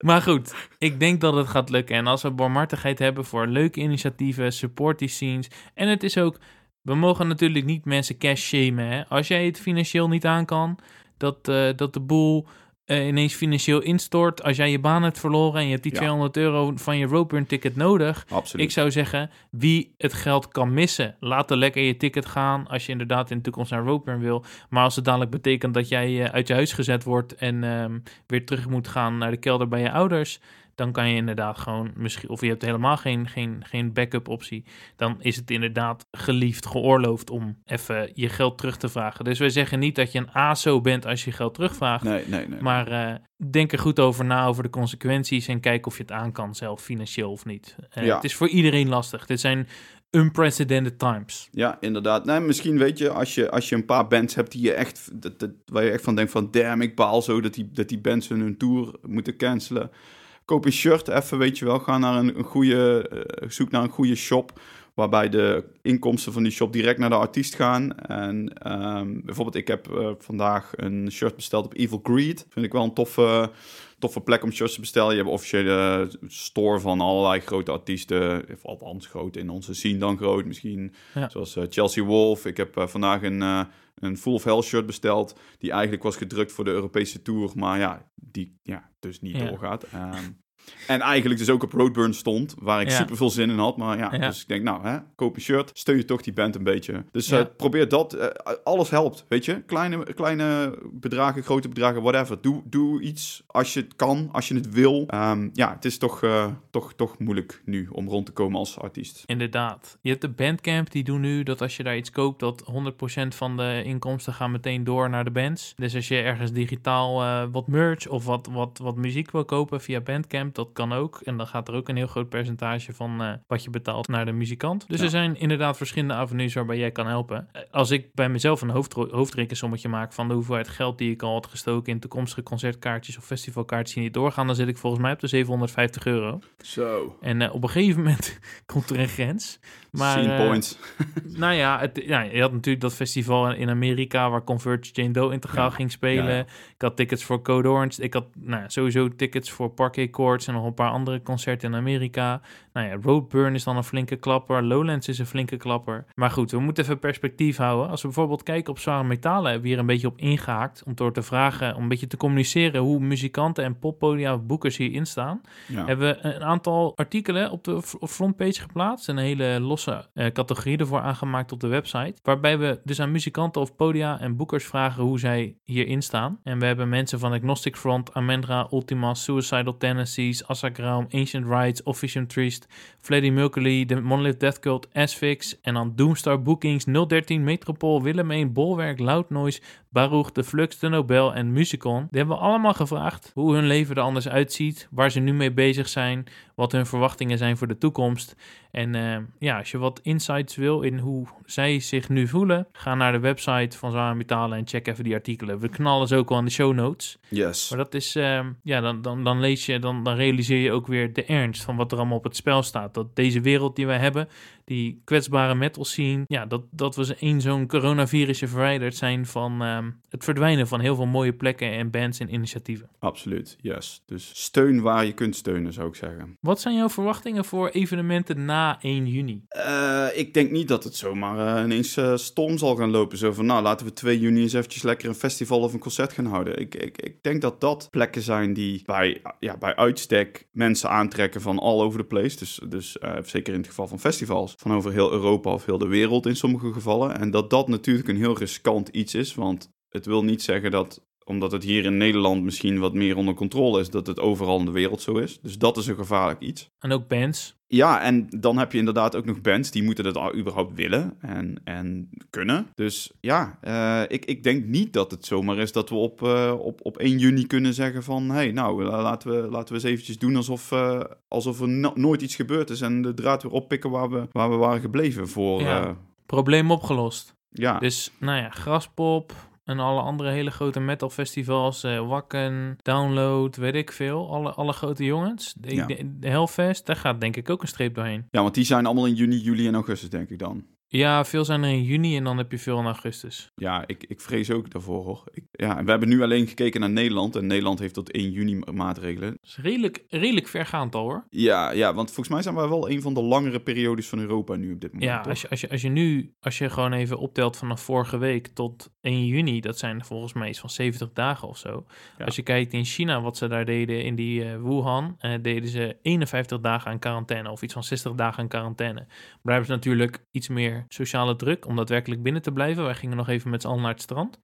Maar goed, ik denk dat het gaat lukken. En als we barmhartigheid hebben voor leuke initiatieven, support die scenes. En het is ook, we mogen natuurlijk niet mensen cash shamen. Hè? Als jij het financieel niet aan kan, dat, eh, dat de boel eh, ineens financieel instort. Als jij je baan hebt verloren en je hebt die Ja. 200 euro van je roadburn ticket nodig. Absoluut. Ik zou zeggen, wie het geld kan missen, laat er lekker je ticket gaan als je inderdaad in de toekomst naar Roadburn wil. Maar als het dadelijk betekent dat jij eh, uit je huis gezet wordt en ehm, weer terug moet gaan naar de kelder bij je ouders, dan kan je inderdaad gewoon misschien, of je hebt helemaal geen, geen, geen backup optie, dan is het inderdaad geliefd, geoorloofd om even je geld terug te vragen. Dus wij zeggen niet dat je een ASO bent als je geld terugvraagt. Nee, nee, nee. Maar eh, denk er goed over na over de consequenties en kijk of je het aan kan zelf, financieel of niet. Eh, Ja. Het is voor iedereen lastig. Dit zijn unprecedented times. Ja, inderdaad. Nee, misschien weet je, als je, als je een paar bands hebt die je echt, dat, dat, waar je echt van denkt van, damn, ik baal zo dat die, dat die bands hun, hun tour moeten cancelen. Koop een shirt even, weet je wel. Ga naar een, een goede, eh, zoek naar een goede shop, waarbij de inkomsten van die shop direct naar de artiest gaan. En ehm, bijvoorbeeld, ik heb eh, vandaag een shirt besteld op Evil Greed. Vind ik wel een toffe, toffe plek om shirts te bestellen. Je hebt een officiële store van allerlei grote artiesten. Of althans groot in onze scene dan groot. Misschien Ja. zoals eh, Chelsea Wolf. Ik heb eh, vandaag een, eh, een Full of Hell shirt besteld. Die eigenlijk was gedrukt voor de Europese Tour. Maar ja, die ja, dus niet Ja. doorgaat. Ehm, en eigenlijk dus ook op Roadburn stond. Waar ik Ja. super veel zin in had. Maar ja, Ja. dus ik denk nou, hè, koop een shirt. Steun je toch die band een beetje. Dus Ja. eh, probeer dat. eh, alles helpt, weet je. Kleine, kleine bedragen, grote bedragen, whatever. Doe, doe iets als je het kan, als je het wil. Ehm, ja, het is toch, eh, toch, toch moeilijk nu om rond te komen als artiest. Inderdaad. Je hebt de Bandcamp, die doen nu dat als je daar iets koopt, dat 100% van de inkomsten gaan meteen door naar de bands. Dus als je ergens digitaal wat merch of wat, wat, wat muziek wil kopen via Bandcamp, dat kan ook. En dan gaat er ook een heel groot percentage van eh, wat je betaalt naar de muzikant. Dus Ja. er zijn inderdaad verschillende avenues waarbij jij kan helpen. Als ik bij mezelf een hoofd, hoofdrekensommetje maak van de hoeveelheid geld die ik al had gestoken in toekomstige concertkaartjes of festivalkaartjes die niet doorgaan, dan zit ik volgens mij op de 750 euro. Zo. En eh, op een gegeven moment komt er een grens. Maar, Scene eh, points. nou ja, het, ja, je had natuurlijk dat festival in Amerika waar Converge Jane Doe integraal Ja. ging spelen. Ja. Ik had tickets voor Code Orange. Ik had nou, sowieso tickets voor Parquet Courts en nog een paar andere concerten in Amerika. Nou ja, Roadburn is dan een flinke klapper. Lowlands is een flinke klapper. Maar goed, we moeten even perspectief houden. Als we bijvoorbeeld kijken op zware metalen, hebben we hier een beetje op ingehaakt. Om door te vragen, om een beetje te communiceren hoe muzikanten en poppodia of boekers hierin staan Ja. hebben we een aantal artikelen op de frontpage geplaatst. Een hele losse eh, categorie ervoor aangemaakt op de website. Waarbij we dus aan muzikanten of podia en boekers vragen hoe zij hierin staan. En we hebben mensen van Agnostic Front, Amendra, Ultima, Suicidal Tendencies, Asagram, Ancient Rights, Officium Trist, Freddie Mercury, The Monolith Death Cult, Asphyx en dan Doomstar Bookings, 013, Metropool, Willemijn, Bolwerk, Loud Noise, Baruch, De Flux, De Nobel en Musicon. Die hebben we allemaal gevraagd hoe hun leven er anders uitziet, waar ze nu mee bezig zijn, wat hun verwachtingen zijn voor de toekomst. En eh, ja, als je wat insights wil in hoe zij zich nu voelen, ga naar de website van Zware Metalen en check even die artikelen. We knallen ze ook wel in de show notes. Yes. Maar dat is, ehm, ja, dan, dan, dan lees je, dan, dan realiseer je ook weer de ernst van wat er allemaal op het spel staat. Dat deze wereld die wij hebben, die kwetsbare metal scene, ja, dat, dat we één zo'n coronavirusje verwijderd zijn van ehm, het verdwijnen van heel veel mooie plekken en bands en initiatieven. Absoluut, yes. Dus steun waar je kunt steunen, zou ik zeggen. Wat zijn jouw verwachtingen voor evenementen na 1 juni? Eh, ik denk niet dat het zomaar eh, ineens eh, storm zal gaan lopen. Zo van, nou, laten we 2 juni eens eventjes lekker een festival of een concert gaan houden. Ik, ik, ik denk dat dat plekken zijn die bij, ja, bij uitstek mensen aantrekken van all over the place. Dus, dus zeker in het geval van festivals, van over heel Europa of heel de wereld in sommige gevallen. En dat dat natuurlijk een heel riskant iets is, want het wil niet zeggen dat omdat het hier in Nederland misschien wat meer onder controle is, dat het overal in de wereld zo is. Dus dat is een gevaarlijk iets. En ook bands. Ja, en dan heb je inderdaad ook nog bands die moeten dat al überhaupt willen en, en kunnen. Dus ja, eh, ik, ik denk niet dat het zomaar is dat we op, eh, op, op 1 juni kunnen zeggen van... hé, hey, nou, la- laten we, laten we eens eventjes doen alsof, eh, alsof er no- nooit iets gebeurd is... en de draad weer oppikken waar we, waar we waren gebleven voor... Ja, Probleem opgelost. ja. Dus, nou ja, Graspop en alle andere hele grote metalfestivals, eh Wacken, Download, weet ik veel. Alle, alle grote jongens. De, Ja. de, de Hellfest, daar gaat denk ik ook een streep doorheen. ja, want die zijn allemaal in juni, juli en augustus, denk ik dan. Ja, veel zijn er in juni en dan heb je veel in augustus. Ja, ik, ik vrees ook daarvoor hoor. Ik, ja, en we hebben nu alleen gekeken naar Nederland. En Nederland heeft tot 1 juni ma- maatregelen. Dat is redelijk, redelijk vergaand al hoor. Ja, ja, want volgens mij zijn wij wel een van de langere periodes van Europa nu op dit moment. Ja, toch? als je, als, je, als je nu, als je gewoon even optelt vanaf vorige week tot 1 juni, dat zijn volgens mij iets van 70 dagen of zo. Ja. Als je kijkt in China wat ze daar deden in die eh, Wuhan, eh, deden ze 51 dagen aan quarantaine of iets van 60 dagen aan quarantaine. Maar daar hebben ze natuurlijk iets meer sociale druk om daadwerkelijk binnen te blijven. Wij gingen nog even met z'n allen naar het strand.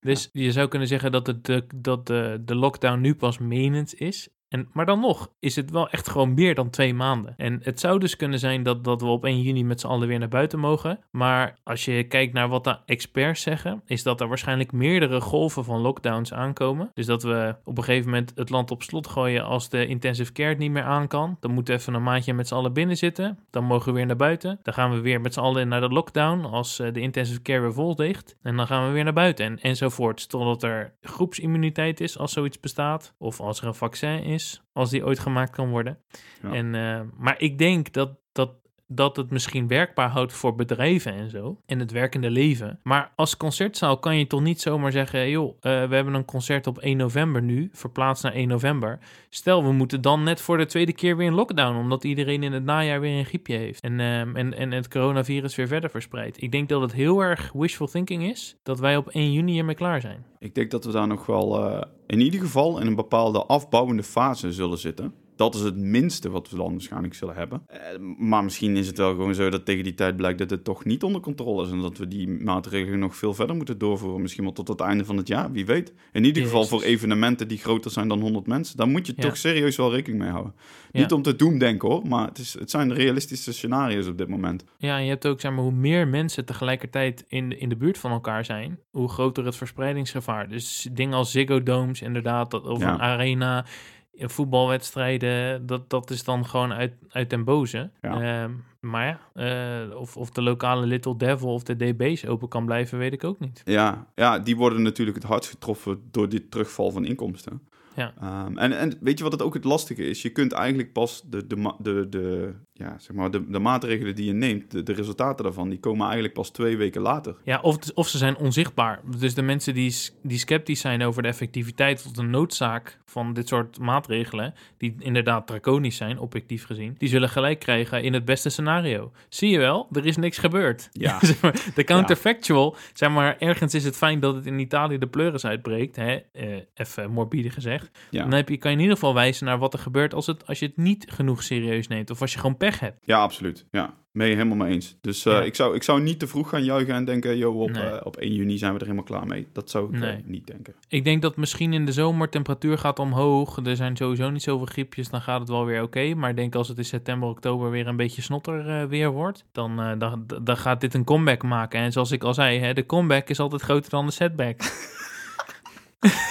Dus je zou kunnen zeggen dat, het de, dat de, de lockdown nu pas menens is. En, maar dan nog is het wel echt gewoon meer dan twee maanden. En het zou dus kunnen zijn dat, dat we op 1 juni met z'n allen weer naar buiten mogen. Maar als je kijkt naar wat de experts zeggen, is dat er waarschijnlijk meerdere golven van lockdowns aankomen. Dus dat we op een gegeven moment het land op slot gooien als de intensive care het niet meer aan kan. Dan moeten we even een maandje met z'n allen binnen zitten. Dan mogen we weer naar buiten. Dan gaan we weer met z'n allen naar de lockdown als eh, de intensive care weer vol ligt. En dan gaan we weer naar buiten en, enzovoort. Totdat er groepsimmuniteit is als zoiets bestaat. Of als er een vaccin is, als die ooit gemaakt kan worden. Ja. En, eh, maar ik denk dat, dat, dat het misschien werkbaar houdt voor bedrijven en zo. En het werkende leven. Maar als concertzaal kan je toch niet zomaar zeggen... joh, eh, we hebben een concert op 1 november nu, verplaatst naar 1 november. Stel, we moeten dan net voor de tweede keer weer in lockdown... omdat iedereen in het najaar weer een griepje heeft. En, ehm, en, en het coronavirus weer verder verspreidt. Ik denk dat het heel erg wishful thinking is... dat wij op 1 juni ermee klaar zijn. Ik denk dat we daar nog wel eh, in ieder geval in een bepaalde afbouwende fase zullen zitten. Dat is het minste wat we dan waarschijnlijk zullen hebben. Eh, maar misschien is het wel gewoon zo dat tegen die tijd blijkt dat het toch niet onder controle is. En dat we die maatregelen nog veel verder moeten doorvoeren. Misschien wel tot het einde van het jaar, wie weet. In ieder geval voor evenementen die groter zijn dan 100 mensen. Daar moet je Ja. toch serieus wel rekening mee houden. Ja. Niet om te doemdenken hoor, maar het, is, het zijn realistische scenario's op dit moment. Ja, en je hebt ook, zeg maar, hoe meer mensen tegelijkertijd in, de- in de buurt van elkaar zijn, hoe groter het verspreidingsgevaar. Dus dingen als Ziggo Domes, inderdaad, dat, of Ja. een arena, voetbalwedstrijden, dat, dat is dan gewoon uit, uit den boze. Ja. Ehm, maar ja, eh, of, of de lokale Little Devil of de DB's open kan blijven, weet ik ook niet. Ja, ja, die worden natuurlijk het hardst getroffen door dit terugval van inkomsten. Ja. Ehm, en, en weet je wat het ook het lastige is? Je kunt eigenlijk pas de, de, de, de, ja, zeg maar de, de maatregelen die je neemt, de, de resultaten daarvan, die komen eigenlijk pas twee weken later. Ja, of, of ze zijn onzichtbaar. Dus de mensen die, die sceptisch zijn over de effectiviteit of de noodzaak van dit soort maatregelen, die inderdaad draconisch zijn, objectief gezien, die zullen gelijk krijgen in het beste scenario. Zie je wel, er is niks gebeurd. Ja. Zeg maar, de counterfactual, zeg maar, ergens is het fijn dat het in Italië de pleuris uitbreekt, hè? eh, even morbide gezegd. Ja. Dan heb je, kan je in ieder geval wijzen naar wat er gebeurt als, het, als je het niet genoeg serieus neemt, of als je gewoon pech hebt. Ja, absoluut. Ja, mee helemaal mee eens. Dus eh, Ja. ik, zou, ik zou niet te vroeg gaan juichen en denken, joh, op, Nee. eh, op 1 juni zijn we er helemaal klaar mee. Dat zou ik eh, Nee. niet denken. Ik denk dat misschien in de zomer temperatuur gaat omhoog. Er zijn sowieso niet zoveel griepjes, dan gaat het wel weer oké. Maar ik denk als het in september, oktober weer een beetje snotter weer wordt, dan, dan, dan gaat dit een comeback maken. En zoals ik al zei, hè, de comeback is altijd groter dan de setback.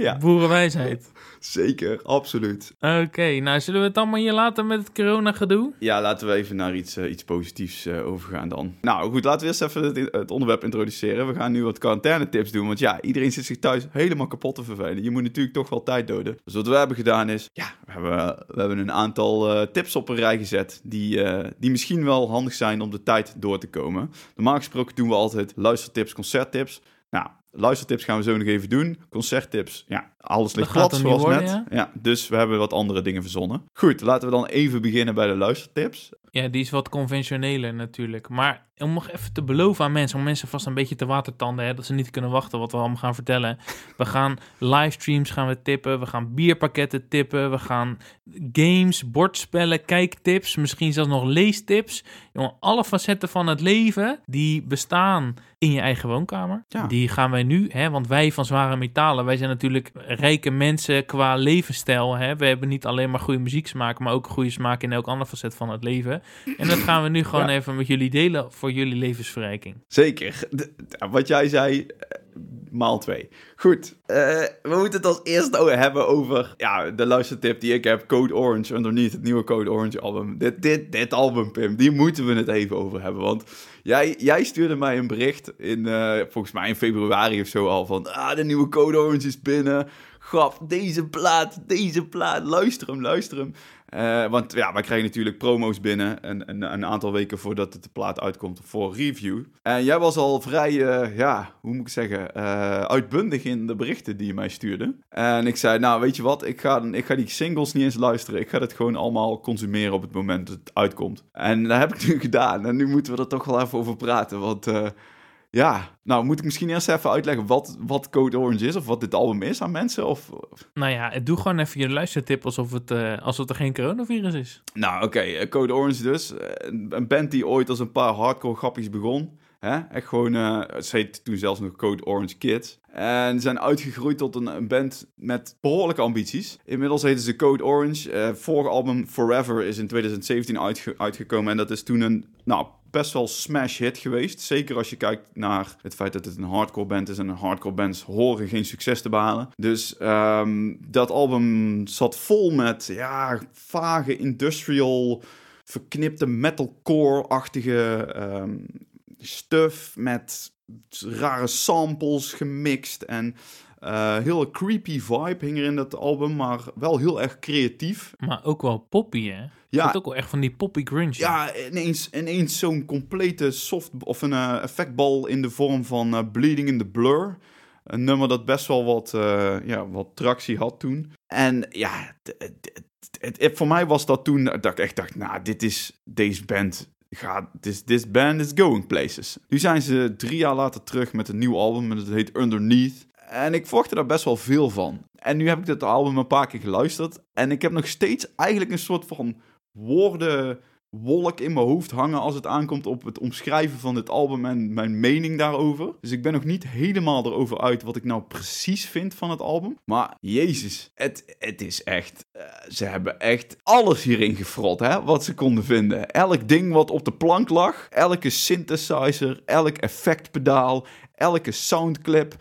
Ja, Boerenwijsheid. zeker. Absoluut. Oké, nou zullen we het allemaal hier laten met het corona-gedoe? Ja, laten we even naar iets, eh, iets positiefs eh, overgaan dan. Nou goed, laten we eerst even het, het onderwerp introduceren. We gaan nu wat quarantaine-tips doen. Want ja, iedereen zit zich thuis helemaal kapot te vervelen. Je moet natuurlijk toch wel tijd doden. Dus wat we hebben gedaan is, ja, we hebben, we hebben een aantal eh, tips op een rij gezet. Die, die misschien wel handig zijn om de tijd door te komen. Normaal gesproken doen we altijd luistertips, concerttips. Luistertips gaan we zo nog even doen. Concerttips, ja, alles ligt plat zoals worden, net. Ja, dus we hebben wat andere dingen verzonnen. Goed, laten we dan even beginnen bij de luistertips. Ja, die is wat conventioneler natuurlijk. Maar om nog even te beloven aan mensen, om mensen vast een beetje te watertanden, hè, dat ze niet kunnen wachten wat we allemaal gaan vertellen. We gaan livestreams gaan we tippen, we gaan bierpakketten tippen, we gaan games, bordspellen, kijktips, misschien zelfs nog leestips. Jongen, alle facetten van het leven die bestaan in je eigen woonkamer. Ja. Die gaan wij nu, hè, want wij van Zware Metalen, wij zijn natuurlijk rijke mensen qua levensstijl. Hè. We hebben niet alleen maar goede muzieksmaak, maar ook goede smaak in elk ander facet van het leven. En dat gaan we nu gewoon Ja. even met jullie delen voor jullie levensverrijking. Zeker. De- wat jij zei, maal twee. Goed, eh, we moeten het als eerste hebben over ja, de luistertip die ik heb. Code Orange, underneath het nieuwe Code Orange album. Dit, dit, dit album, Pim, die moeten we het even over hebben. Want jij, jij stuurde mij een bericht in, eh, volgens mij in februari of zo al, van ah, de nieuwe Code Orange is binnen. Grap, deze plaat, deze plaat, luister hem, luister hem. Eh, want ja, wij krijgen natuurlijk promo's binnen een, een, een, aantal weken voordat de plaat uitkomt voor review. En jij was al vrij, uh, ja, hoe moet ik zeggen, uh, uitbundig in de berichten die je mij stuurde. En ik zei, nou weet je wat, ik ga, ik ga die singles niet eens luisteren. Ik ga het gewoon allemaal consumeren op het moment dat het uitkomt. En dat heb ik nu gedaan. En nu moeten we er toch wel even over praten, want... Ja, nou moet ik misschien eerst even uitleggen wat, wat Code Orange is of wat dit album is aan mensen? Of... Nou ja, doe gewoon even je luistertip alsof het, uh, alsof er geen coronavirus is. Nou oké, okay. Code Orange dus. Een band die ooit als een paar hardcore grappies begon. Hè? Echt gewoon, uh, ze heet toen zelfs nog Code Orange Kids. En zijn uitgegroeid tot een, een, band met behoorlijke ambities. Inmiddels heten ze Code Orange. Uh, vorige album Forever is in 2017 uitge uitgekomen. En dat is toen een nou, best wel smash hit geweest. Zeker als je kijkt naar het feit dat het een hardcore band is. En hardcore bands horen geen succes te behalen. Dus um, dat album zat vol met ja, vage industrial, verknipte metalcore-achtige um, stuff. Met rare samples gemixt en uh, heel creepy vibe hing er in dat album, maar wel heel erg creatief. Maar ook wel poppy, hè? Ja. Ook wel echt van die poppy grunge. Ja, ineens, ineens zo'n complete soft of een uh, effectbal in de vorm van uh, Bleeding in the Blur. Een nummer dat best wel wat, ja, wat tractie had toen. En ja, voor mij was dat toen dat ik echt dacht, nou, dit is deze band gaat, this, this band is going places. Nu zijn ze drie jaar later terug met een nieuw album en dat heet Underneath. En ik verwachtte daar best wel veel van. En nu heb ik dit album een paar keer geluisterd. En ik heb nog steeds eigenlijk een soort van woordenwolk in mijn hoofd hangen als het aankomt op het omschrijven van dit album en mijn mening daarover. Dus ik ben nog niet helemaal erover uit wat ik nou precies vind van het album. Maar jezus, het, het is echt... Uh, ze hebben echt alles hierin gefrot, hè, wat ze konden vinden. Elk ding wat op de plank lag, elke synthesizer, elk effectpedaal, elke soundclip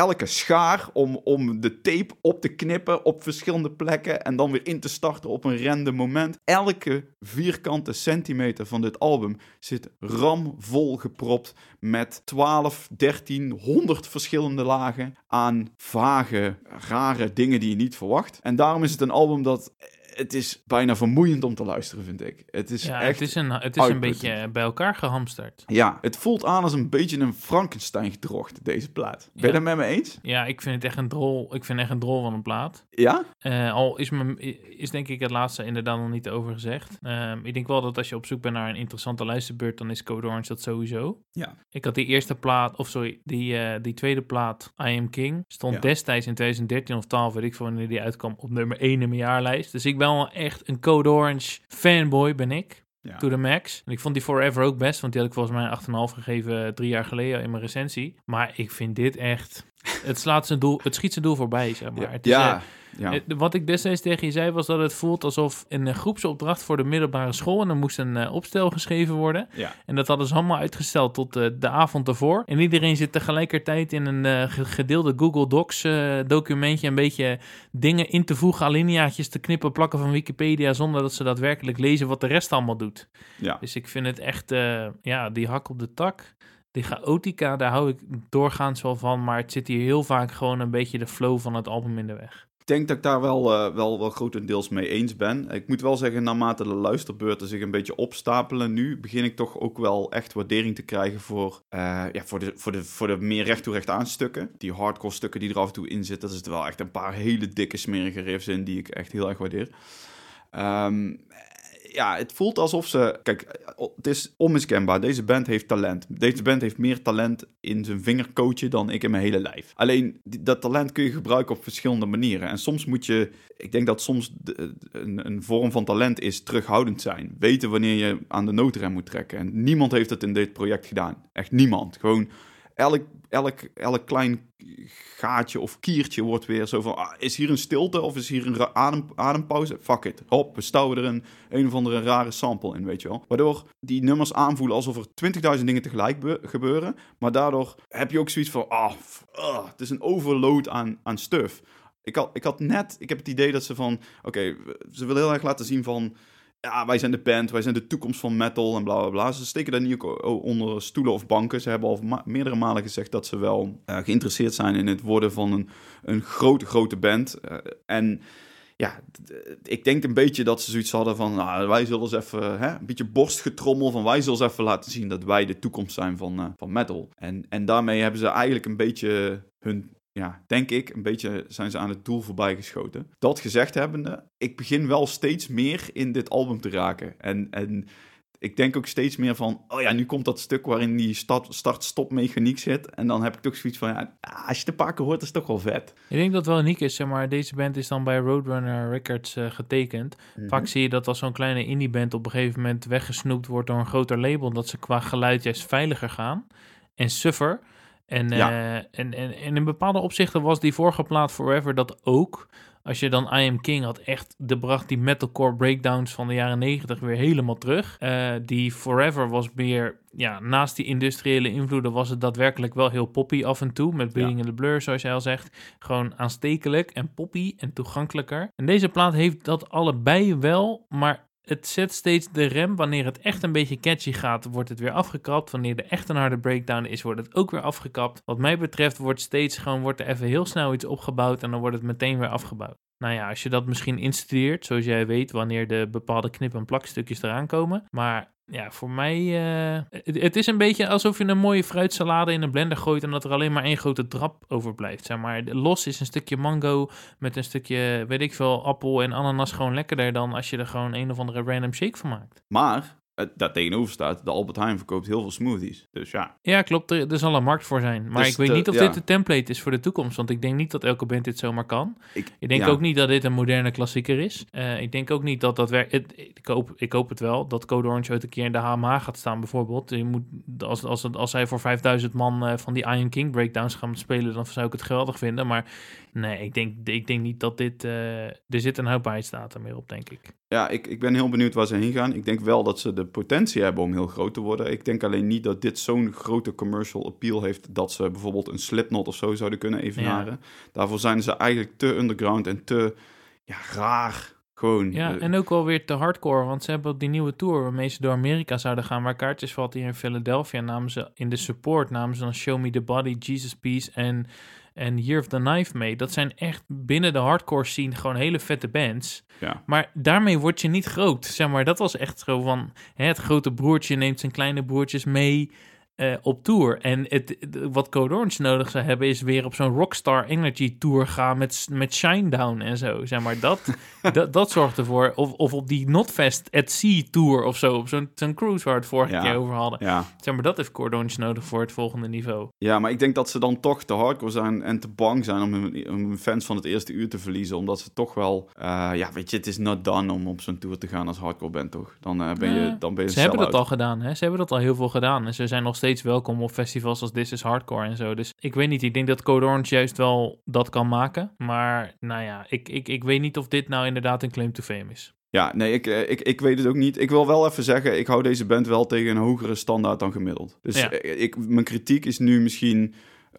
elke schaar om, om de tape op te knippen op verschillende plekken en dan weer in te starten op een random moment. Elke vierkante centimeter van dit album zit ramvol gepropt met 12, 13, 100 verschillende lagen aan vage, rare dingen die je niet verwacht. En daarom is het een album dat het is bijna vermoeiend om te luisteren, vind ik. Het is ja, echt het is een, het is een beetje bij elkaar gehamsterd. Ja, het voelt aan als een beetje een Frankenstein gedrocht, deze plaat. Ben je het met me eens? Ja, ik vind het echt een drol. Ik vind echt een drol van een plaat. Ja? Uh, al is, me, is denk ik het laatste inderdaad nog niet over gezegd. Uh, ik denk wel dat als je op zoek bent naar een interessante luisterbeurt, dan is Code Orange dat sowieso. Ja. Ik had die eerste plaat, of sorry, die, uh, die tweede plaat, I Am King, stond ja. destijds in 2013 of 12, weet ik van wanneer die uitkwam, op nummer 1 in mijn jaarlijst. Dus ik ben wel echt een Code Orange fanboy, ben ik. Ja. To the max. En ik vond die Forever ook best, want die had ik volgens mij 8,5 gegeven drie jaar geleden in mijn recensie. Maar ik vind dit echt... Het, slaat zijn doel, het schiet zijn doel voorbij, zeg maar. Het is, ja. Ja. Wat ik destijds tegen je zei, was dat het voelt alsof een groepsopdracht voor de middelbare school. En er moest een uh, opstel geschreven worden. Ja. En dat hadden ze allemaal uitgesteld tot uh, de avond ervoor. En iedereen zit tegelijkertijd in een uh, gedeelde Google Docs documentje. Een beetje dingen in te voegen, alineaatjes te knippen, plakken van Wikipedia. Zonder dat ze daadwerkelijk lezen wat de rest allemaal doet. Ja. Dus ik vind het echt, ja, die hak op de tak. Die chaotica, daar hou ik doorgaans wel van. Maar het zit hier heel vaak gewoon een beetje de flow van het album in de weg. Denk dat ik daar wel, uh, wel, wel grotendeels mee eens ben. Ik moet wel zeggen, naarmate de luisterbeurten zich een beetje opstapelen nu, begin ik toch ook wel echt waardering te krijgen voor, uh, ja, voor, de, voor, de, voor de meer recht toe recht aan stukken. Die hardcore stukken die er af en toe in zitten, dat is wel echt een paar hele dikke smerige riffs in die ik echt heel erg waardeer. Um, ja, het voelt alsof ze. Kijk, het is onmiskenbaar. Deze band heeft talent. Deze band heeft meer talent in zijn vingerkootje dan ik in mijn hele lijf. Alleen dat talent kun je gebruiken op verschillende manieren. En soms moet je. Ik denk dat soms een, een, vorm van talent is terughoudend zijn. Weten wanneer je aan de noodrem moet trekken. En niemand heeft het in dit project gedaan. Echt niemand. Gewoon elk, elk, elk klein gaatje of kiertje wordt weer zo van... Ah, is hier een stilte of is hier een adem, adempauze? Fuck it. Hop, we stouwen er een, een of andere rare sample in, weet je wel. Waardoor die nummers aanvoelen alsof er 20.000 dingen tegelijk gebeuren. Maar daardoor heb je ook zoiets van... Ah, uh, het is een overload aan, aan stuff. Ik had, ik had net... Ik heb het idee dat ze van... Oké, ze willen heel erg laten zien van ja, wij zijn de band, wij zijn de toekomst van metal en bla bla bla. Ze steken daar niet onder stoelen of banken. Ze hebben al meerdere malen gezegd dat ze wel uh, geïnteresseerd zijn in het worden van een, een grote, grote band. Uh, en ja, ik denk een beetje dat ze zoiets hadden van, nou, wij zullen eens even, hè, een beetje borstgetrommel van, wij zullen eens even laten zien dat wij de toekomst zijn van, van metal. En, en daarmee hebben ze eigenlijk een beetje hun ja, denk ik, een beetje zijn ze aan het doel voorbij geschoten. Dat gezegd hebbende, ik begin wel steeds meer in dit album te raken. En, en ik denk ook steeds meer van, oh ja, nu komt dat stuk waarin die start-stop mechaniek zit. En dan heb ik toch zoiets van, ja, als je het een paar keer hoort, is het toch wel vet. Ik denk dat het wel uniek is, zeg maar, deze band is dan bij Roadrunner Records uh, getekend. Mm Vaak zie je dat als zo'n kleine indie band op een gegeven moment weggesnoept wordt door een groter label, dat ze qua geluid juist veiliger gaan en suffer. En, uh, en, en, en in bepaalde opzichten was die vorige plaat Forever dat ook. Als je dan I Am King had echt, de bracht die metalcore breakdowns van de jaren 90 weer helemaal terug. Uh, die Forever was meer, ja, naast die industriële invloeden was het daadwerkelijk wel heel poppy af en toe. Met Bleeding in the Blur, zoals jij al zegt. Gewoon aanstekelijk en poppy en toegankelijker. En deze plaat heeft dat allebei wel, maar het zet steeds de rem. Wanneer het echt een beetje catchy gaat, wordt het weer afgekapt. Wanneer er echt een harde breakdown is, wordt het ook weer afgekapt. Wat mij betreft wordt steeds gewoon wordt er even heel snel iets opgebouwd en dan wordt het meteen weer afgebouwd. Nou ja, als je dat misschien instudeert, zoals jij weet, wanneer de bepaalde knip- en plakstukjes eraan komen. Maar ja, voor mij. Uh, het, is een beetje alsof je een mooie fruitsalade in een blender gooit. en dat er alleen maar één grote drap overblijft. Zeg maar. Los is een stukje mango. met een stukje, weet ik veel, appel en ananas gewoon lekkerder. dan als je er gewoon een of andere random shake van maakt. Maar daar tegenover staat, de Albert Heijn verkoopt heel veel smoothies. Dus ja. Ja, klopt. Er, er zal een markt voor zijn. Maar dus ik weet niet of dit de template is voor de toekomst. Want ik denk niet dat elke band dit zomaar kan. Ik, ik denk ook niet dat dit een moderne klassieker is. Uh, ik denk ook niet dat dat werkt. Ik hoop, ik hoop het wel, dat Code Orange ooit een keer in de HMA gaat staan bijvoorbeeld. Je moet, als, als, als zij voor 5000 man uh, van die Iron King breakdowns gaan spelen, dan zou ik het geweldig vinden. Maar nee, ik denk, ik denk niet dat dit... Uh, er zit een houdbaarheidsdatum meer op, denk ik ja, ik, ik ben heel benieuwd waar ze heen gaan. Ik denk wel dat ze de potentie hebben om heel groot te worden. Ik denk alleen niet dat dit zo'n grote commercial appeal heeft dat ze bijvoorbeeld een Slipknot of zo zouden kunnen evenaren. Daarvoor zijn ze eigenlijk te underground en te ja, raar. Gewoon. Ja, eh, en ook wel weer te hardcore, want ze hebben die nieuwe tour waarmee ze door Amerika zouden gaan, waar kaartjes valt hier in Philadelphia, namen ze in de support, namen ze dan Show Me The Body, Jesus Peace en en Year of the Knife mee. Dat zijn echt binnen de hardcore scene gewoon hele vette bands. Ja. Maar daarmee word je niet groot. Zeg maar, dat was echt zo van... Hè, het grote broertje neemt zijn kleine broertjes mee... Uh, op tour. En het, wat Code Orange nodig zou hebben, is weer op zo'n Rockstar Energy Tour gaan met, met Shinedown en zo. Zeg maar, dat, dat, dat zorgt ervoor. Of, of op die Notfest at Sea Tour of zo. Op zo'n zo'n cruise waar we het vorige keer over hadden. Ja. Zeg maar, dat heeft Code Orange nodig voor het volgende niveau. Ja, maar ik denk dat ze dan toch te hardcore zijn en te bang zijn om hun, fans van het eerste uur te verliezen. Omdat ze toch wel, uh, ja, weet je, het is not done om op zo'n tour te gaan als hardcore bent, toch? Dan uh, ben je, dan ben je Ze hebben dat al gedaan, hè? Ze hebben dat al heel veel gedaan. En ze zijn nog steeds welkom op festivals als This is Hardcore en zo. Dus ik weet niet, ik denk dat Code Orange juist wel dat kan maken. Maar nou ja, ik, ik, ik weet niet of dit nou inderdaad een claim to fame is. Ja, nee, ik, eh, ik, ik weet het ook niet. Ik wil wel even zeggen, ik hou deze band wel tegen een hogere standaard dan gemiddeld. Dus ja. Eh, ik, mijn kritiek is nu misschien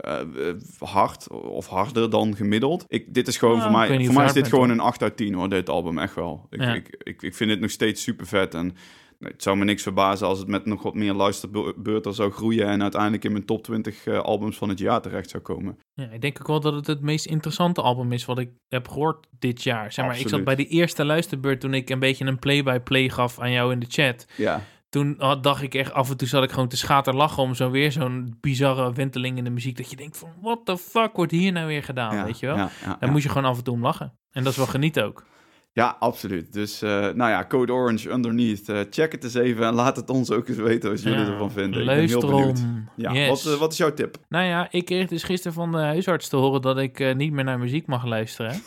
uh, hard of harder dan gemiddeld. Ik, dit is gewoon voor mij, voor mij is dit gewoon een 8 uit 10 hoor, dit album, echt wel. Ik, ja. ik, ik, ik, vind het nog steeds super vet en het zou me niks verbazen als het met nog wat meer luisterbeurten zou groeien en uiteindelijk in mijn top 20 uh, eh, albums van het jaar terecht zou komen. Ja, ik denk ook wel dat het het meest interessante album is wat ik heb gehoord dit jaar. Zeg maar, ik zat bij de eerste luisterbeurt toen ik een beetje een play-by-play gaf aan jou in de chat. Ja. Toen dacht ik echt, af en toe zat ik gewoon te schater lachen om zo weer zo'n bizarre wenteling in de muziek. Dat je denkt van, what the fuck wordt hier nou weer gedaan, weet je wel? Ja, ja, Dan moet je gewoon af en toe om lachen. En dat is wel genieten ook. Ja, absoluut. Dus uh, nou ja, Code Orange Underneath. Uh, check het eens even en laat het ons ook eens weten wat jullie ervan vinden. Ik ben heel benieuwd. Ja, wat, uh, wat, is jouw tip? Nou ja, ik kreeg dus gisteren van de huisarts te horen dat ik niet meer naar muziek mag luisteren.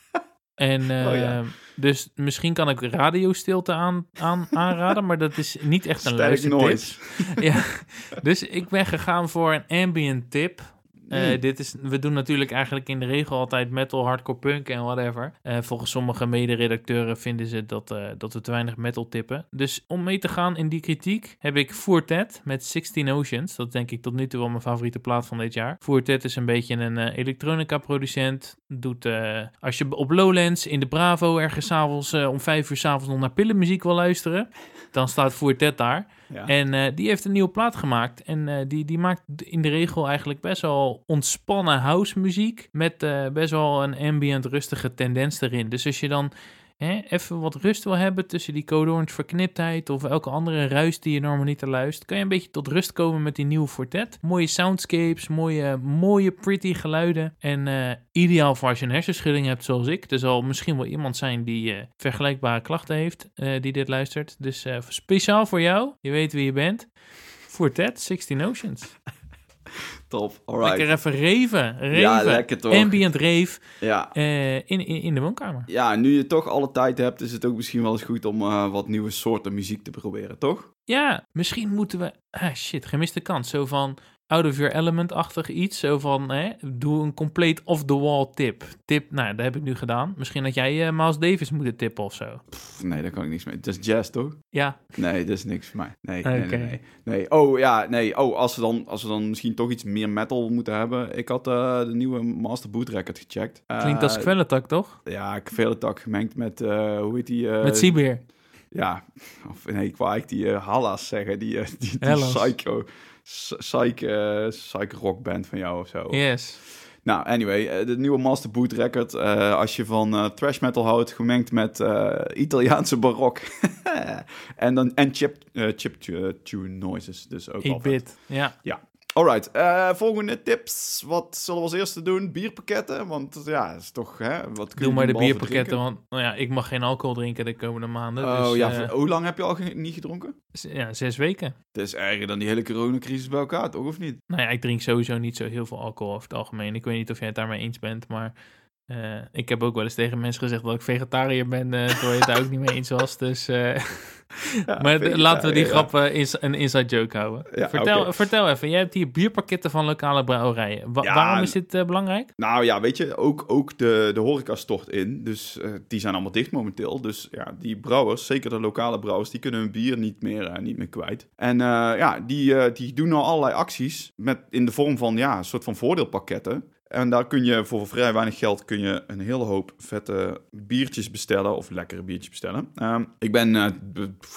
en oh, ja. dus misschien kan ik radiostilte aan, aan, aanraden, maar dat is niet echt een luistertip. ja, dus ik ben gegaan voor een ambient tip uh, dit is, we doen natuurlijk eigenlijk in de regel altijd metal, hardcore punk en whatever. Uh, volgens sommige mederedacteuren vinden ze dat, uh, dat we te weinig metal tippen. Dus om mee te gaan in die kritiek heb ik Fortet met 16 Oceans. Dat denk ik tot nu toe wel mijn favoriete plaat van dit jaar. Fortet is een beetje een elektronica producent. Doet, als je op Lowlands in de Bravo ergens avonds om 5 uur s'avonds nog naar pillenmuziek wil luisteren, dan staat Fortet daar. En eh, die heeft een nieuwe plaat gemaakt. En eh, die, die maakt in de regel eigenlijk best wel ontspannen house muziek. Met eh, best wel een ambient rustige tendens erin. Dus als je dan even wat rust wil hebben tussen die code orange verkniptheid of elke andere ruis die je normaal niet luistert, kan je een beetje tot rust komen met die nieuwe Fortet. Mooie soundscapes, mooie, mooie pretty geluiden en eh, ideaal voor als je een hersenschudding hebt zoals ik. Er zal misschien wel iemand zijn die eh, vergelijkbare klachten heeft, eh, die dit luistert. Dus speciaal voor jou, je weet wie je bent. Fortet, 16 Oceans. Top, alright. Lekker even reven, reven. Ja, lekker toch. Ambient rave Ja. eh, in, in, in de woonkamer. ja, nu je toch alle tijd hebt, is het ook misschien wel eens goed om eh, wat nieuwe soorten muziek te proberen, toch? Ja, misschien moeten we... Ah, shit, gemiste kans. Zo van out of your element-achtig iets. Zo van, hè, doe een compleet off-the-wall tip. Tip, nou, dat heb ik nu gedaan. Misschien dat jij eh, Miles Davis moeten tippen of zo. Pff, nee, daar kan ik niks mee. Het is jazz, toch? Ja, Nee, dat is niks voor mij. Nee, nee, nee, nee, nee. Oh, ja, nee. Oh, als we, dan, als we dan misschien toch iets meer metal moeten hebben. Ik had eh, de nieuwe Master Boot Record gecheckt. klinkt als Eh, kwelletak, toch? Ja, ik veel het tak gemengd met, hoe heet die? Met Siebeer. Ja, of nee, ik wou eigenlijk die eh Hallas zeggen, die, eh, die, die psycho, psych, psych rock band van jou of zo. Yes. Nou, anyway, de nieuwe Master Boot record, als je van thrash metal houdt, gemengd met Italiaanse barok. en dan en chip, chip tune noises, dus ook al vet. 8-bit. Ja. Alright, eh, volgende tips. Wat zullen we als eerste doen? Bierpakketten, want ja, is toch, hè, wat kun Doe maar de bierpakketten, drinken? want nou ja, ik mag geen alcohol drinken de komende maanden. Oh dus, ja, eh, hoe lang heb je al ge- niet gedronken? ja, zes weken. Het is erger dan die hele coronacrisis bij elkaar, toch? Of niet? Nou ja, ik drink sowieso niet zo heel veel alcohol over het algemeen. Ik weet niet of jij het daarmee eens bent, maar eh, ik heb ook wel eens tegen mensen gezegd dat ik vegetariër ben, eh terwijl je het daar ook niet mee eens was. Dus, eh, maar laten we die grap ins- een inside joke houden. Ja, vertel, vertel even, jij hebt hier bierpakketten van lokale brouwerijen. Wa- Ja, waarom is dit belangrijk? Nou ja, weet je, ook, ook de, de horeca stort in. Dus die zijn allemaal dicht momenteel. Dus ja, die brouwers, zeker de lokale brouwers, die kunnen hun bier niet meer, niet meer kwijt. En ja, die, die doen nou allerlei acties met, in de vorm van ja, een soort van voordeelpakketten. En daar kun je voor vrij weinig geld kun je een hele hoop vette biertjes bestellen. Of lekkere biertjes bestellen. Ehm, ik ben,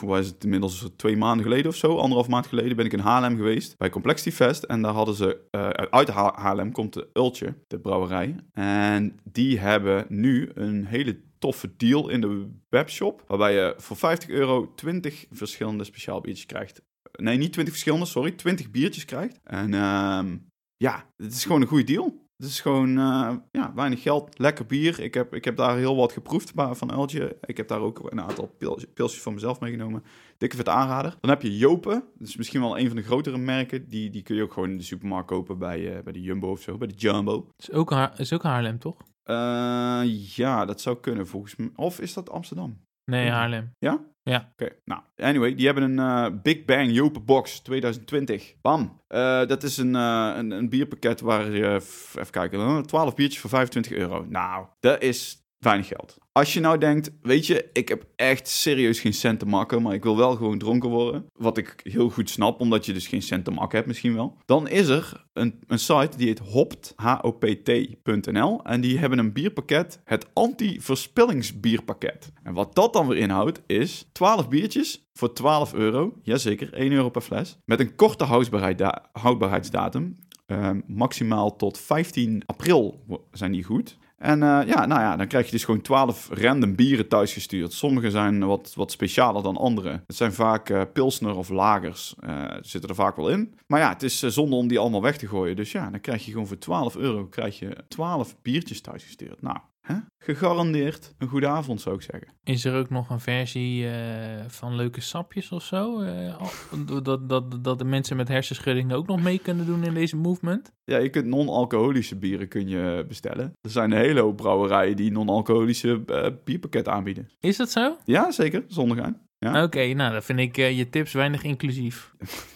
mij is het inmiddels twee maanden geleden of zo, anderhalf maand geleden, ben ik in Haarlem geweest. Bij Complexity Fest. En daar hadden ze, eh, uit Ha- Haarlem komt de Ultje, de brouwerij. En die hebben nu een hele toffe deal in de webshop. Waarbij je voor 50 euro 20 verschillende speciaal biertjes krijgt. Nee, niet 20 verschillende, sorry. 20 biertjes krijgt. En ehm, ja, het is gewoon een goede deal. Het is gewoon eh, ja, weinig geld, lekker bier. Ik heb, ik heb daar heel wat geproefd van Eltje. Ik heb daar ook een aantal pils, pilsjes van mezelf meegenomen. Dikke vet aanrader. Dan heb je Jopen. Dat is misschien wel een van de grotere merken. Die, die kun je ook gewoon in de supermarkt kopen bij, eh, bij de Jumbo of zo. Bij de Jumbo. Is ook, is ook Haarlem, toch? Eh, ja, dat zou kunnen volgens mij. Of is dat Amsterdam? Nee. Haarlem. Ja? Ja. Oké, nou, anyway, die hebben een eh, Big Bang Jopen Box 2020. Bam. Eh, dat is een, eh, een, een bierpakket waar je, even kijken, eh, 12 biertjes voor 25 euro. Nou, dat is weinig geld. Als je nou denkt, weet je, ik heb echt serieus geen cent te makken, maar ik wil wel gewoon dronken worden. Wat ik heel goed snap, omdat je dus geen cent te makken hebt misschien wel. Dan is er een, een site die heet hopt, H-O-P-T.nl. En die hebben een bierpakket, het anti-verspillingsbierpakket. En wat dat dan weer inhoudt, is 12 biertjes voor 12 euro. Jazeker, 1 euro per fles. Met een korte houdbaarheid- houdbaarheidsdatum. Ehm, maximaal tot 15 april zijn die goed. En eh, ja, nou ja, dan krijg je dus gewoon 12 random bieren thuisgestuurd. Sommige zijn wat, wat specialer dan andere. Het zijn vaak eh, pilsner of lagers. eh, zitten er vaak wel in. Maar ja, het is zonde om die allemaal weg te gooien. Dus ja, dan krijg je gewoon voor 12 euro krijg je 12 biertjes thuisgestuurd. Nou, gegarandeerd een goede avond zou ik zeggen. Is er ook nog een versie eh, van leuke sapjes of zo? Eh, dat, dat, dat de mensen met hersenschuddingen ook nog mee kunnen doen in deze movement? Ja, je kunt non-alcoholische bieren kun je bestellen. Er zijn een hele hoop brouwerijen die non-alcoholische eh, bierpakket aanbieden. Is dat zo? Ja, zeker. Zonder gaan. Ja. Oké, nou dan vind ik je tips weinig inclusief.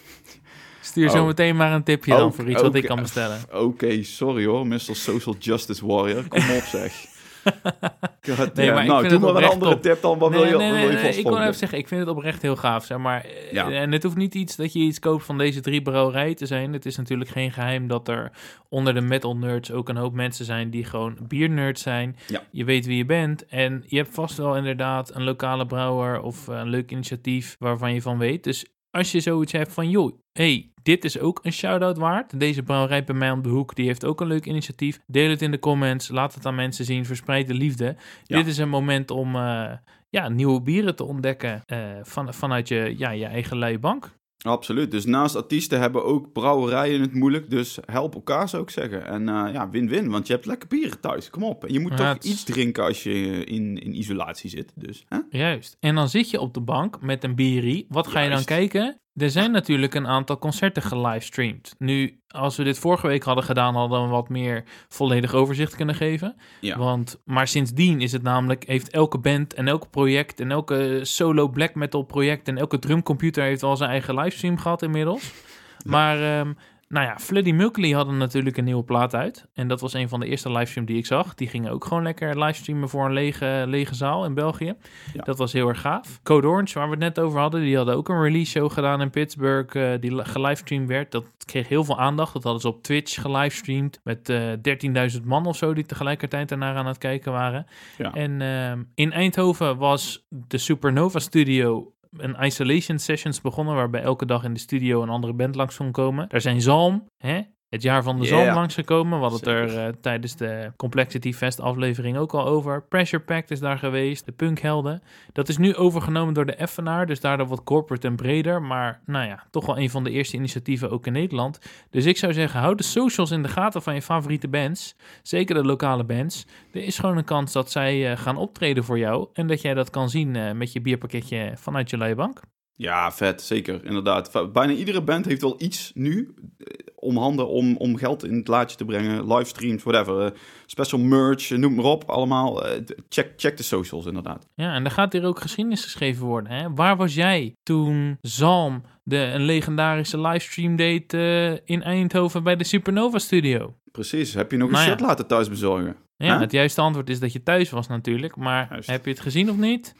Stuur Oh. zo meteen maar een tipje dan Ook- voor iets wat ik kan bestellen. Oké, sorry hoor, Mr. Social Justice Warrior. Kom op zeg. God Nee, maar ik nou, vind doe maar een andere top. tip dan. Wat wil je, nee, wat nee, wil je nee, ik wil even zeggen, ik vind het oprecht heel gaaf. Zeg maar. Eh, Ja. En het hoeft niet iets dat je iets koopt van deze drie brouwerijen te zijn. Het is natuurlijk geen geheim dat er onder de metal nerds ook een hoop mensen zijn die gewoon biernerds zijn. Ja. Je weet wie je bent en je hebt vast wel inderdaad een lokale brouwer of een leuk initiatief waarvan je van weet. Dus als je zoiets hebt van, joh, hey, dit is ook een shout-out waard. Deze brouwerij bij mij om de hoek, die heeft ook een leuk initiatief. Deel het in de comments, laat het aan mensen zien, verspreid de liefde. Ja. Dit is een moment om eh, ja, nieuwe bieren te ontdekken eh, van, vanuit je, ja, je eigen luie bank. Absoluut. Dus naast artiesten hebben ook brouwerijen het moeilijk. Dus help elkaar, zou ik zeggen. En eh, ja, win-win, want je hebt lekker bieren thuis. Kom op. En je moet Ja, toch het iets drinken als je in, in isolatie zit. Dus, hè? Juist. En dan zit je op de bank met een bierie. Wat ga je dan kijken? Er zijn natuurlijk een aantal concerten gelivestreamd. Nu, als we dit vorige week hadden gedaan, hadden we wat meer volledig overzicht kunnen geven. Ja. Want, maar sindsdien is het namelijk, heeft elke band en elk project en elke solo black metal project en elke drumcomputer heeft al zijn eigen livestream gehad inmiddels. Maar, ehm, nou ja, Floody Milkley hadden natuurlijk een nieuwe plaat uit. En dat was een van de eerste livestream die ik zag. Die gingen ook gewoon lekker livestreamen voor een lege, lege zaal in België. Ja. Dat was heel erg gaaf. Code Orange, waar we het net over hadden, die hadden ook een release show gedaan in Pittsburgh. eh, die li- gelivestreamd werd. Dat kreeg heel veel aandacht. Dat hadden ze op Twitch gelivestreamd. Met eh 13.000 man of zo die tegelijkertijd daarnaar aan het kijken waren. Ja. En ehm, in Eindhoven was de Supernova Studio een isolation sessions begonnen, waarbij elke dag in de studio een andere band langs kon komen. Daar zijn Zalm, hè, het jaar van de Yeah. Zalm langsgekomen. We hadden het er eh, tijdens de Complexity Fest aflevering ook al over. Pressure Pact is daar geweest, de punkhelden. Dat is nu overgenomen door de Effenaar, dus daardoor wat corporate en breder. Maar nou ja, toch wel een van de eerste initiatieven ook in Nederland. Dus ik zou zeggen, hou de socials in de gaten van je favoriete bands. Zeker de lokale bands. Er is gewoon een kans dat zij eh, gaan optreden voor jou. En dat jij dat kan zien eh, met je bierpakketje vanuit je bank. Ja, vet, zeker, inderdaad. Bijna iedere band heeft wel iets nu om handen om, om geld in het laadje te brengen. Livestreams, whatever. eh, special merch, eh, noem maar op, allemaal. Eh, check, check de socials, inderdaad. Ja, en er gaat hier ook geschiedenis geschreven worden. Hè? Waar was jij toen Zalm de, een legendarische livestream deed in Eindhoven bij de Supernova Studio? Precies. Heb je nog een Nou ja. shirt laten thuis bezorgen? Ja, Huh? het juiste antwoord is dat je thuis was natuurlijk. Maar Juist. heb je het gezien of niet?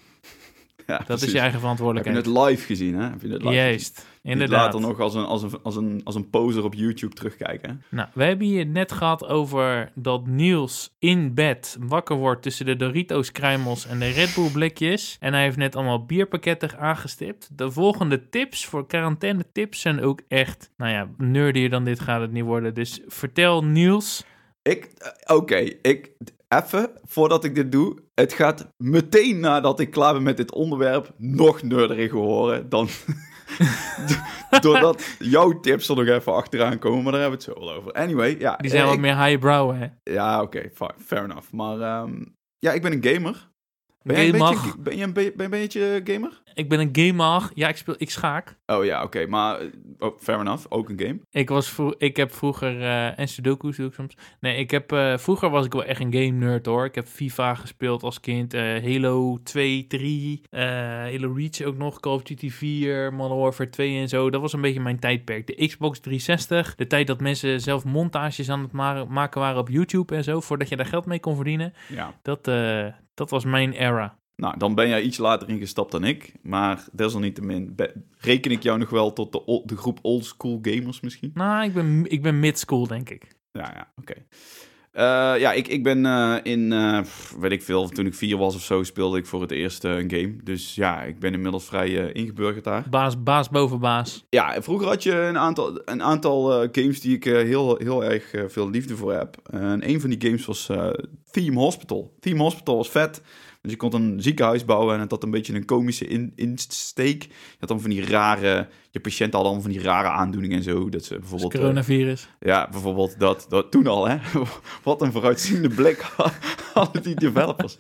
Ja, Dat precies. is je eigen Heb je verantwoordelijkheid. het live gezien, hè? Heb je het live gezien? Juist, inderdaad. later nog als een, als, een, als, een, als een poser op YouTube terugkijken. hè? Nou, we hebben hier net gehad over dat Niels in bed wakker wordt tussen de Doritos kruimels en de Red Bull blikjes. En hij heeft net allemaal bierpakketten aangestipt. De volgende tips voor quarantaine tips zijn ook echt, nou ja, nerdier dan dit gaat het niet worden. Dus vertel Niels. Ik, eh, oké, ik, even voordat ik dit doe. Het gaat meteen nadat ik klaar ben met dit onderwerp nog nerderiger horen dan... Doordat jouw tips er nog even achteraan komen, maar daar hebben we het zo wel over. Anyway, ja. Die zijn eh, wat meer highbrow, hè? Ja, oké, fa- fair enough. Maar ehm, ja, ik ben een gamer. Ben jij een Gamer. beetje, ben je een, be- ben je een beetje gamer? Ik ben een gamer. Ja, ik speel, ik schaak. Oh ja, oké, maar eh, oh, fair enough, ook een game. Ik, was vro- ik heb vroeger, eh en Sudoku's doe ik soms. Nee, ik heb, eh, vroeger was ik wel echt een game nerd hoor. Ik heb FIFA gespeeld als kind. Halo 2, 3, eh, Halo Reach ook nog. Call of Duty 4, Modern Warfare 2 en zo. Dat was een beetje mijn tijdperk. De Xbox 360. De tijd dat mensen zelf montages aan het ma- maken waren op YouTube en zo. Voordat je daar geld mee kon verdienen. Ja. Dat, dat was mijn era. Nou, dan ben jij iets later ingestapt dan ik. Maar desalniettemin reken ik jou nog wel tot de, de groep old school gamers misschien. Nou, ik ben, ik ben mid-school denk ik. Ja, ja, oké. Eh, ja, ik, ik ben eh, in, eh, weet ik veel, toen ik vier was of zo, speelde ik voor het eerst een game. Dus ja, ik ben inmiddels vrij ingeburgerd daar. Baas, baas boven baas. Ja, vroeger had je een aantal, een aantal games die ik heel, heel erg veel liefde voor heb. en een van die games was Theme Hospital. Theme Hospital was vet. Dus je kon een ziekenhuis bouwen en het had een beetje een komische in, insteek. Je had dan van die rare... Je patiënten hadden allemaal van die rare aandoeningen en zo. Dat ze bijvoorbeeld... eh, coronavirus. ja, bijvoorbeeld dat, dat toen al, hè. Wat een vooruitziende blik hadden die developers.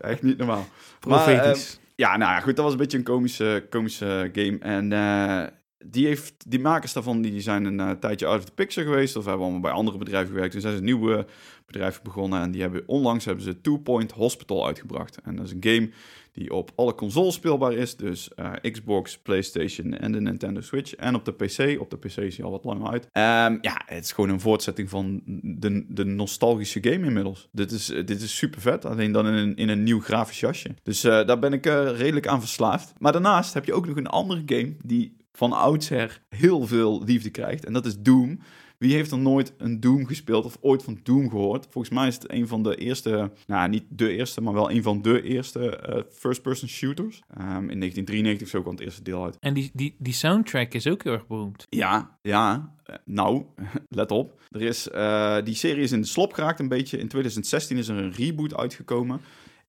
Echt niet normaal. Maar, eh, Profetisch. ja, nou ja, goed, dat was een beetje een komische, komische game. En eh, die, heeft, die makers daarvan die zijn een eh, tijdje out of the picture geweest. Of hebben allemaal bij andere bedrijven gewerkt. Dus zijn ze een nieuw eh, bedrijf begonnen. En die hebben onlangs hebben ze Two Point Hospital uitgebracht. En dat is een game die op alle consoles speelbaar is. Dus eh, Xbox, PlayStation en de Nintendo Switch. En op de PC. Op de PC is hij al wat langer uit. Ehm, ja, het is gewoon een voortzetting van de, de nostalgische game inmiddels. Dit is, dit is super vet. Alleen dan in een, in een nieuw grafisch jasje. Dus eh, daar ben ik redelijk aan verslaafd. Maar daarnaast heb je ook nog een andere game die van oudsher heel veel liefde krijgt. En dat is Doom. Wie heeft er nooit een Doom gespeeld of ooit van Doom gehoord? Volgens mij is het een van de eerste, nou niet de eerste, maar wel een van de eerste eh, first-person shooters. Ehm, in 1993 zo kwam het eerste deel uit. En die, die, die soundtrack is ook heel erg beroemd. Ja, ja. Eh, nou, let op. Er is, eh, die serie is in de slop geraakt een beetje. In 2016 is er een reboot uitgekomen.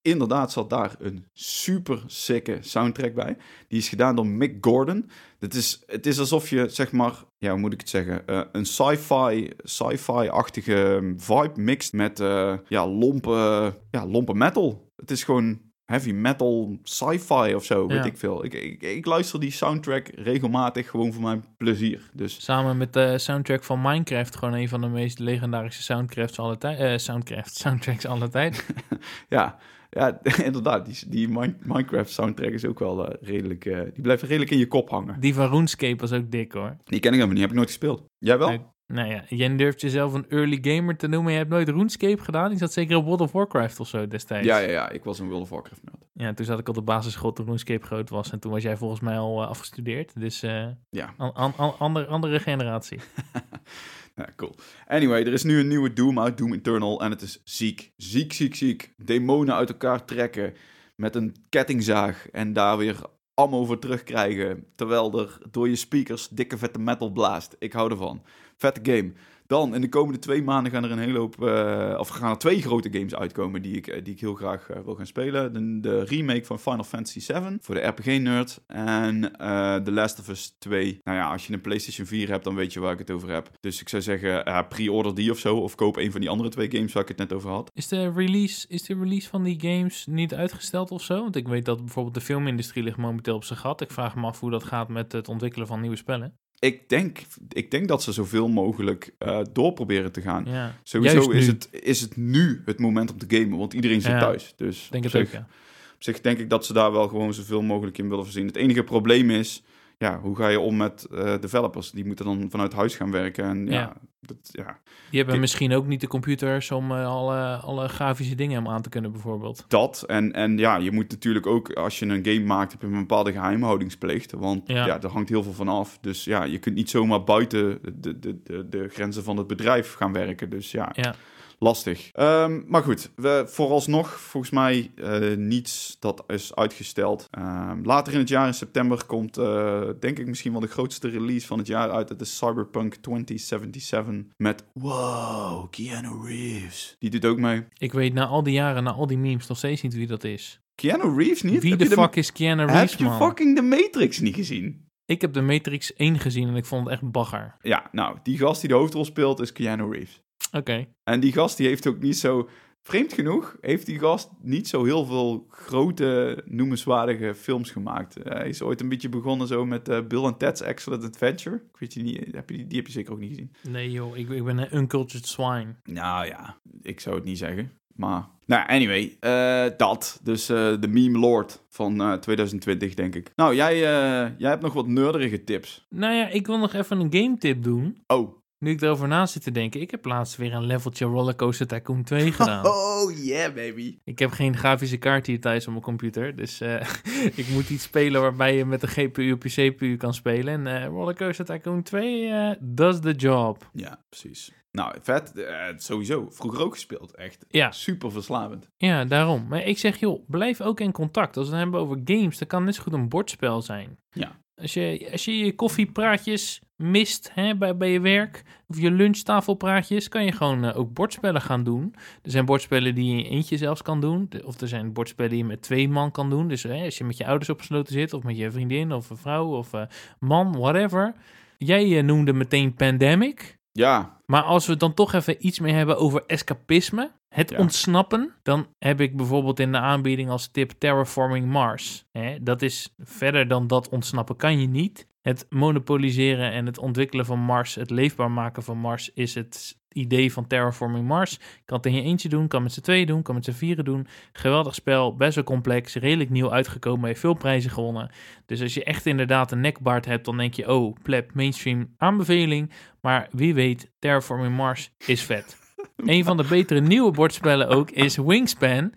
Inderdaad zat daar een super sicke soundtrack bij. Die is gedaan door Mick Gordon. Het is, het is alsof je, zeg maar, ja, hoe moet ik het zeggen? Eh, een sci-fi, sci-fi-achtige vibe mixt met, eh, ja, lompe, ja, lompe metal. Het is gewoon heavy metal, sci-fi of zo, weet ik veel. Ik, ik, ik luister die soundtrack regelmatig gewoon voor mijn plezier. Dus Samen met de soundtrack van Minecraft, gewoon een van de meest legendarische soundtracks alle tijd. eh, soundcraft, soundtracks alle tijd. ja, ja inderdaad, die, die Min- Minecraft soundtrack is ook wel eh, redelijk, eh, die blijft redelijk in je kop hangen. Die van RuneScape was ook dik hoor. Die ken ik helemaal niet, heb ik nooit gespeeld. Jij wel? Nou ja, jij durft jezelf een early gamer te noemen. Je hebt nooit RuneScape gedaan. Die zat zeker op World of Warcraft of zo destijds. Ja, ja, ja, ik was een World of Warcraft nerd. Ja, toen zat ik op de basisschool toen RuneScape groot was. En toen was jij volgens mij al eh, afgestudeerd. Dus Ja. an- an- an- ander- andere generatie. Ja, cool. Anyway, er is nu een nieuwe Doom uit, Doom Eternal. En het is ziek. Ziek, ziek, ziek. Demonen uit elkaar trekken met een kettingzaag. En daar weer ammo voor terugkrijgen. Terwijl er door je speakers dikke vette metal blaast. Ik hou ervan. Vette game. Dan, in de komende twee maanden gaan er een hele hoop... eh, of gaan er twee grote games uitkomen die ik, eh, die ik heel graag eh, wil gaan spelen. De, de remake van Final Fantasy VII voor de RPG-nerd. En eh The Last of Us 2. Nou ja, als je een PlayStation 4 hebt, dan weet je waar ik het over heb. Dus ik zou zeggen, pre-order die of zo. Of koop een van die andere twee games waar ik het net over had. Is de, release, is de release van die games niet uitgesteld of zo? Want ik weet dat bijvoorbeeld de filmindustrie ligt momenteel op zijn gat. Ik vraag me af hoe dat gaat met het ontwikkelen van nieuwe spellen. Ik denk, ik denk dat ze zoveel mogelijk eh, door proberen te gaan. Ja, Sowieso is het, is het nu het moment om te gamen, want iedereen zit Ja. thuis. Dus denk op ook, zich, ja. op zich denk ik dat ze daar wel gewoon zoveel mogelijk in willen voorzien. Het enige probleem is, ja, hoe ga je om met eh, developers? Die moeten dan vanuit huis gaan werken. En ja, Ja. Dat, ja, Die hebben Kijk- misschien ook niet de computers om eh, alle, alle grafische dingen hem aan te kunnen, bijvoorbeeld. dat. En, en ja, je moet natuurlijk ook, als je een game maakt, heb je een bepaalde geheimhoudingsplicht. Want Ja. ja, daar hangt heel veel van af. Dus ja, je kunt niet zomaar buiten de, de, de, de grenzen van het bedrijf gaan werken. Dus ja, Ja. Lastig. Ehm, maar goed, we, vooralsnog volgens mij eh, niets dat is uitgesteld. Ehm, later in het jaar, in september, komt eh, denk ik misschien wel de grootste release van het jaar uit. Dat is Cyberpunk 2077 met, wow, Keanu Reeves. Die doet ook mee. Ik weet na al die jaren, na al die memes, nog steeds niet wie dat is. Keanu Reeves niet? Wie Heb de je fuck is Keanu Heb Reeves, je man? fucking de Matrix niet gezien? Ik heb de Matrix 1 gezien en ik vond het echt bagger. Ja, nou, die gast die de hoofdrol speelt is Keanu Reeves. Oké. En die gast die heeft ook niet zo... Vreemd genoeg heeft die gast niet zo heel veel grote, noemenswaardige films gemaakt. Eh, hij is ooit een beetje begonnen zo met eh, Bill and Ted's Excellent Adventure. Ik weet je niet, heb je die, die heb je zeker ook niet gezien. Nee joh, ik, ik ben een uncultured swine. Nou ja, ik zou het niet zeggen. Maar, nou anyway, eh, dat. Dus eh, de meme lord van eh, 2020, denk ik. Nou, jij, eh, jij hebt nog wat nerderige tips. Nou ja, ik wil nog even een game tip doen. Oh. Nu ik erover na zit te denken, ik heb laatst weer een leveltje Rollercoaster Tycoon 2 gedaan. Oh yeah, baby. Ik heb geen grafische kaart hier thuis op mijn computer, dus eh, ik moet iets spelen waarbij je met de GPU op je CPU kan spelen. En eh, Rollercoaster Tycoon 2 eh, does the job. Ja, precies. Nou, vet. Sowieso. Vroeger ook gespeeld. Echt Ja. super verslavend. Ja, daarom. Maar ik zeg, joh, blijf ook in contact. Als we het hebben over games, dan kan net zo goed een bordspel zijn. Ja. Als je als je, je koffiepraatjes mist hè, bij, bij je werk, of je lunchtafelpraatjes, kan je gewoon eh, ook bordspellen gaan doen. Er zijn bordspellen die je in eentje zelfs kan doen. Of er zijn bordspellen die je met twee man kan doen. Dus hè, als je met je ouders opgesloten zit, of met je vriendin, of een vrouw, of eh, man, whatever. Jij eh, noemde meteen Pandemic. Ja, Maar als we dan toch even iets meer hebben over escapisme, het Ja. ontsnappen, dan heb ik bijvoorbeeld in de aanbieding als tip Terraforming Mars. Dat is verder dan dat ontsnappen kan je niet. Het monopoliseren en het ontwikkelen van Mars, het leefbaar maken van Mars, is het idee van Terraforming Mars. Kan het in je eentje doen, kan met z'n tweeën doen, kan met z'n vieren doen. Geweldig spel, best wel complex, redelijk nieuw uitgekomen, heeft veel prijzen gewonnen. Dus als je echt inderdaad een nekbaard hebt, dan denk je, oh, pleb, mainstream aanbeveling. Maar wie weet, Terraforming Mars is vet. Een van de betere nieuwe bordspellen ook is Wingspan.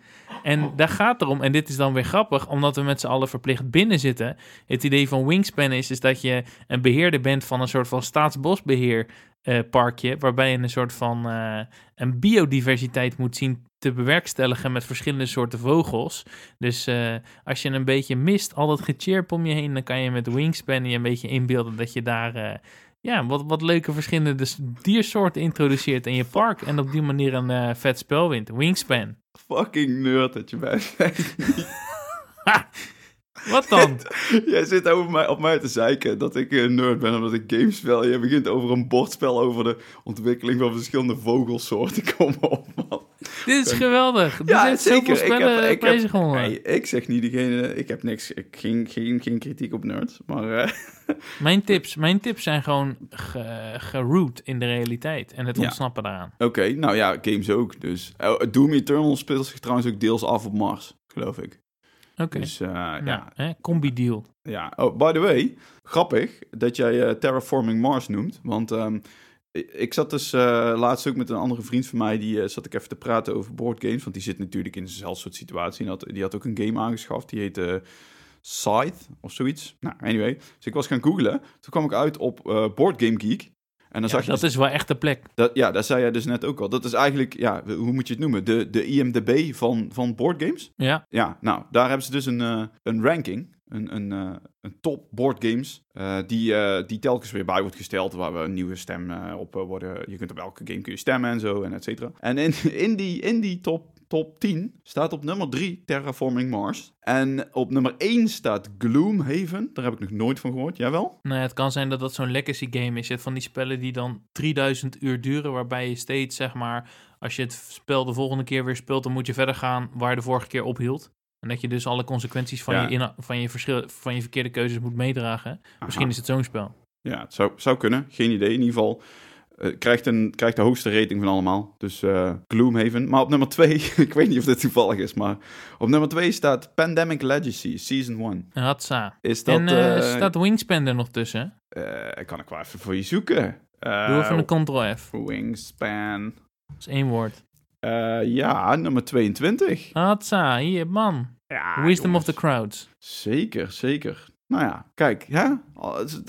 En daar gaat erom, en dit is dan weer grappig, omdat we met z'n allen verplicht binnen zitten. Het idee van Wingspan is, is dat je een beheerder bent van een soort van staatsbosbeheer eh, parkje, waarbij je een soort van eh, een biodiversiteit moet zien te bewerkstelligen met verschillende soorten vogels. Dus eh, als je een beetje mist, al dat gechirp om je heen, dan kan je met Wingspan je een beetje inbeelden dat je daar ja, wat, wat leuke verschillende diersoorten introduceert in je park en op die manier een vet spel wint. Wingspan. Fucking nerd dat je bent. Wat dan? Jij zit over mij, op mij te zeiken dat ik een nerd ben omdat ik games speel. Je begint over een bordspel over de ontwikkeling van verschillende vogelsoorten. Kom op, man. Dit is geweldig. Er Ja, zijn zeker. Ik heb-. Hey, ik zeg niet diegene, ik heb niks, ik, geen, geen, geen kritiek op nerds, maar eh, Mijn, tips, mijn tips zijn gewoon ge- geroot in de realiteit en het Ja. ontsnappen daaraan. oké, nou ja, games ook. Dus Oh, Doom Eternal speelt zich trouwens ook deels af op Mars, geloof ik. Oké. Dus eh, Nou, ja, hè, combi-deal. ja. Oh, by the way, grappig dat jij eh, Terraforming Mars noemt, want ehm, ik- zat dus eh, laatst ook met een andere vriend van mij, die zat ik even te praten over boardgames, want die zit natuurlijk in dezelfde soort situatie. En had, die had ook een game aangeschaft, die heette Scythe of zoiets. Nou, anyway. Dus ik was gaan googlen. Toen kwam ik uit op eh Board Game Geek. En dan Ja, zag je dat dus- is wel echt de plek. dat, ja, dat zei jij dus net ook al. Dat is eigenlijk, ja, hoe moet je het noemen? De, de IMDB van, van boardgames. Ja, Ja, nou, daar hebben ze dus een, eh, een ranking. Een, een, eh, een top boardgames. eh die, die telkens weer bij wordt gesteld. Waar we een nieuwe stem op worden. Je kunt op elke game kun je stemmen en zo. En et cetera. En in, in die, in die top, top 10 staat op nummer 3 Terraforming Mars. En op nummer 1 staat Gloomhaven. Daar heb ik nog nooit van gehoord. Jij wel? nou, ja, het kan zijn dat dat zo'n legacy game is. Je hebt van die spellen die dan 3000 uur duren, waarbij je steeds, zeg maar, als je het spel de volgende keer weer speelt, dan moet je verder gaan waar je de vorige keer ophield. En dat je dus alle consequenties van, Ja. je, van, je, verschil, van je verkeerde keuzes moet meedragen. Misschien is het zo'n spel. Ja, het zou, zou kunnen. Geen idee. In ieder geval eh, krijgt, een, krijgt de hoogste rating van allemaal. Dus eh, Gloomhaven. Maar op nummer 2, ik weet niet of dit toevallig is, maar op nummer 2 staat Pandemic Legacy Season 1. Hatsa. Is dat... en eh, staat Wingspan er nog tussen? eh, kan ik wel even voor je zoeken. Doe even een Ctrl-F. Wingspan. Dat is één woord. Ja, nummer 22. Hatsa, hier, man. Ja, Wisdom jongens. of the crowds. Zeker, zeker. Nou ja, kijk,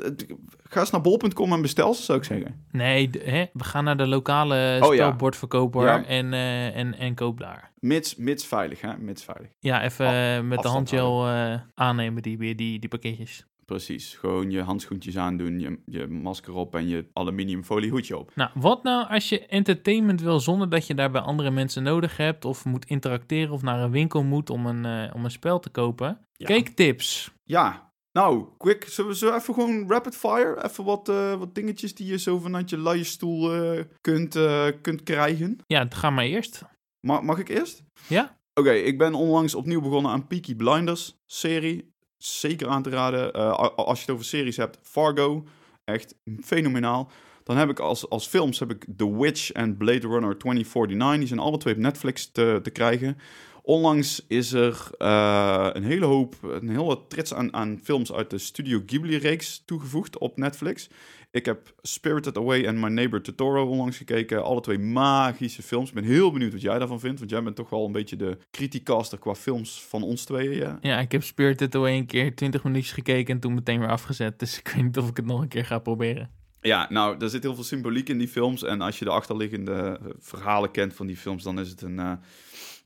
het- ga eens naar bol.com en bestel ze, zou ik zeggen. Nee, hè, we gaan naar de lokale Oh, spelbordverkoper Ja. en, eh, en, en koop daar. Mits, mits veilig, hè? Mits veilig. Ja, even Af- eh, met de handgel eh, aannemen, die, die, die, die pakketjes. Precies, gewoon je handschoentjes aandoen, je, je masker op en je aluminiumfolie hoedje op. Nou, wat nou als je entertainment wil zonder dat je daarbij andere mensen nodig hebt... of moet interacteren of naar een winkel moet om een, om een spel te kopen? Ja. Cake tips. Ja, nou, quick, zullen we zo even gewoon rapid fire? Even wat, eh, wat dingetjes die je zo vanuit je luie stoel eh, kunt, eh, kunt krijgen. Ja, ga maar eerst. Ma- mag ik eerst? Ja? Oké, ik ben onlangs opnieuw begonnen aan Peaky Blinders serie. Zeker aan te raden. Als je het over series hebt, Fargo. Echt fenomenaal. Dan heb ik als, als films heb ik The Witch en Blade Runner 2049. Die zijn alle twee op Netflix te, te krijgen. Onlangs is er eh, een hele hoop, een hele trits aan, aan films uit de Studio Ghibli-reeks toegevoegd op Netflix. Ik heb Spirited Away en My Neighbor Totoro onlangs gekeken. Alle twee magische films. Ik ben heel benieuwd wat jij daarvan vindt. Want jij bent toch wel een beetje de criticaster qua films van ons tweeën. Ja? Ja, ik heb Spirited Away een keer 20 minuutjes gekeken en toen meteen weer afgezet. Dus ik weet niet of ik het nog een keer ga proberen. ja, nou, er zit heel veel symboliek in die films. En als je de achterliggende eh, verhalen kent van die films, dan is het een... eh,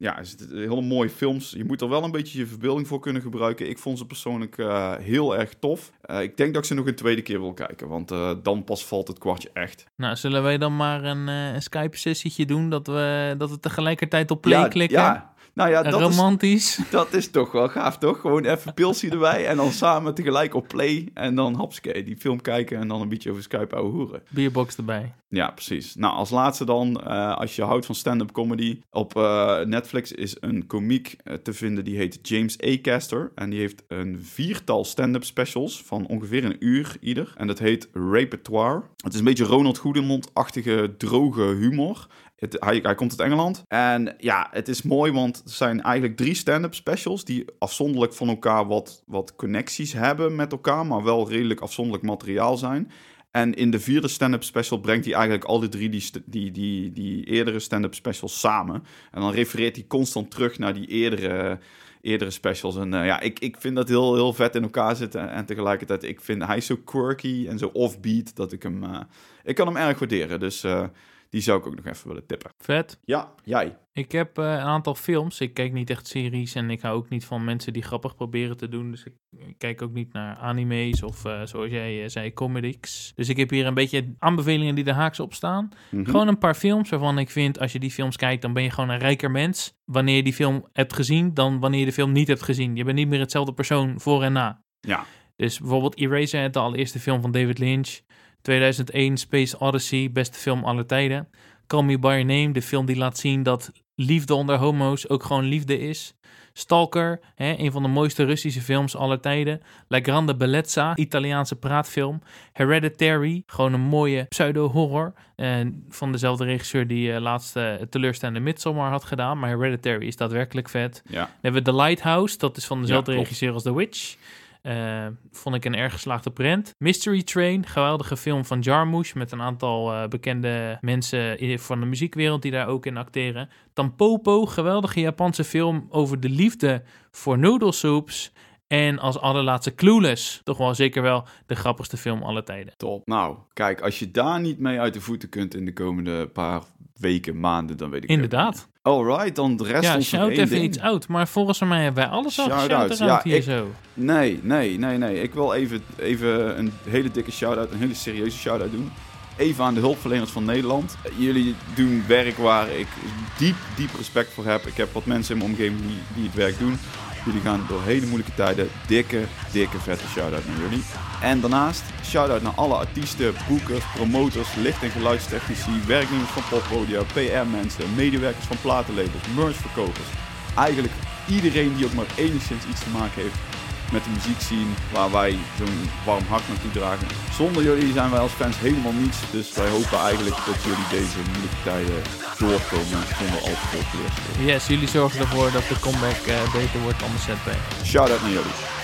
ja, is het hele mooie films. Je moet er wel een beetje je verbeelding voor kunnen gebruiken. Ik vond ze persoonlijk eh, heel erg tof. Eh, ik denk dat ik ze nog een tweede keer wil kijken. Want eh, dan pas valt het kwartje echt. Nou, zullen wij dan maar een, een Skype-sessietje doen dat we, dat we tegelijkertijd op play ja, klikken? Ja, nou ja, dat is, Romantisch. dat is toch wel gaaf, toch? Gewoon even pilsie erbij en dan samen tegelijk op play. En dan hapske, die film kijken en dan een beetje over Skype ouwe hoeren. Bierbox erbij. Ja, precies. Nou, als laatste dan, eh, als je houdt van stand-up comedy. Op eh, Netflix is een komiek eh, te vinden, die heet James A. Caster. En die heeft een viertal stand-up specials van ongeveer een uur ieder. En dat heet Repertoire. Het is een beetje Ronald Goedemond-achtige, droge humor. Hij, hij komt uit Engeland. En ja, het is mooi, want er zijn eigenlijk drie stand-up specials... die afzonderlijk van elkaar wat, wat connecties hebben met elkaar... maar wel redelijk afzonderlijk materiaal zijn... En in de vierde stand-up special brengt hij eigenlijk al die drie die, die, die, die eerdere stand-up specials samen. En dan refereert hij constant terug naar die eerdere, eerdere specials. En eh, ja, ik, ik vind dat heel, heel vet in elkaar zitten. En tegelijkertijd, ik vind hij zo quirky en zo offbeat dat ik hem... eh, ik kan hem erg waarderen. Dus eh, die zou ik ook nog even willen tippen. Vet. Ja, jij. Ik heb eh, een aantal films. Ik kijk niet echt series en ik hou ook niet van mensen die grappig proberen te doen. Dus ik, ik kijk ook niet naar anime's of eh, zoals jij eh, zei, comedies. Dus ik heb hier een beetje aanbevelingen die er haaks op staan. Mhm. Gewoon een paar films waarvan ik vind, als je die films kijkt, dan ben je gewoon een rijker mens. Wanneer je die film hebt gezien, dan wanneer je de film niet hebt gezien. Je bent niet meer hetzelfde persoon voor en na. Ja. Dus bijvoorbeeld Eraser, de allereerste film van David Lynch. 2001 Space Odyssey, beste film aller tijden. Call Me By Your Name, de film die laat zien dat liefde onder homo's ook gewoon liefde is. Stalker, hè, een van de mooiste Russische films aller tijden. La Grande Bellezza, Italiaanse praatfilm. Hereditary, gewoon een mooie pseudo-horror. En van dezelfde regisseur die eh, laatst eh, het teleurstellende Midsommar had gedaan. Maar Hereditary is daadwerkelijk vet. Ja. Dan hebben we The Lighthouse, dat is van dezelfde Ja, regisseur als The Witch. Eh, vond ik een erg geslaagde prent. Mystery Train, geweldige film van Jarmusch met een aantal eh, bekende mensen van de muziekwereld die daar ook in acteren. Tampopo, geweldige Japanse film over de liefde voor noodlesoups. En als allerlaatste Clueless, toch wel zeker wel de grappigste film aller tijden. Top. Nou, kijk, als je daar niet mee uit de voeten kunt in de komende paar weken, maanden, dan weet ik Inderdaad. Alright, dan de rest Ja, ons shout even ding. iets uit. Maar volgens mij hebben wij alles al Shout-out. Ja, hier ik- zo. Nee, nee, nee, nee. Ik wil even, even een hele dikke shout-out, een hele serieuze shout-out doen. Even aan de hulpverleners van Nederland. Jullie doen werk waar ik diep, diep respect voor heb. Ik heb wat mensen in mijn omgeving die, die het werk doen. Jullie gaan door hele moeilijke tijden. Dikke, dikke vette shout-out naar jullie. En daarnaast shout-out naar alle artiesten, boekers, promotors, licht- en geluidstechnici, werknemers van poprodia, PR-mensen, medewerkers van platenlabels, merchverkopers. Eigenlijk iedereen die ook maar enigszins iets te maken heeft met de muziek zien waar wij zo'n warm hart naartoe dragen. Zonder jullie zijn wij als fans helemaal niets. Dus wij hopen eigenlijk dat jullie deze moeilijke tijden doorkomen zonder al te veel. Yes, jullie zorgen ervoor dat de comeback eh, beter wordt dan de setback. Shout out naar jullie.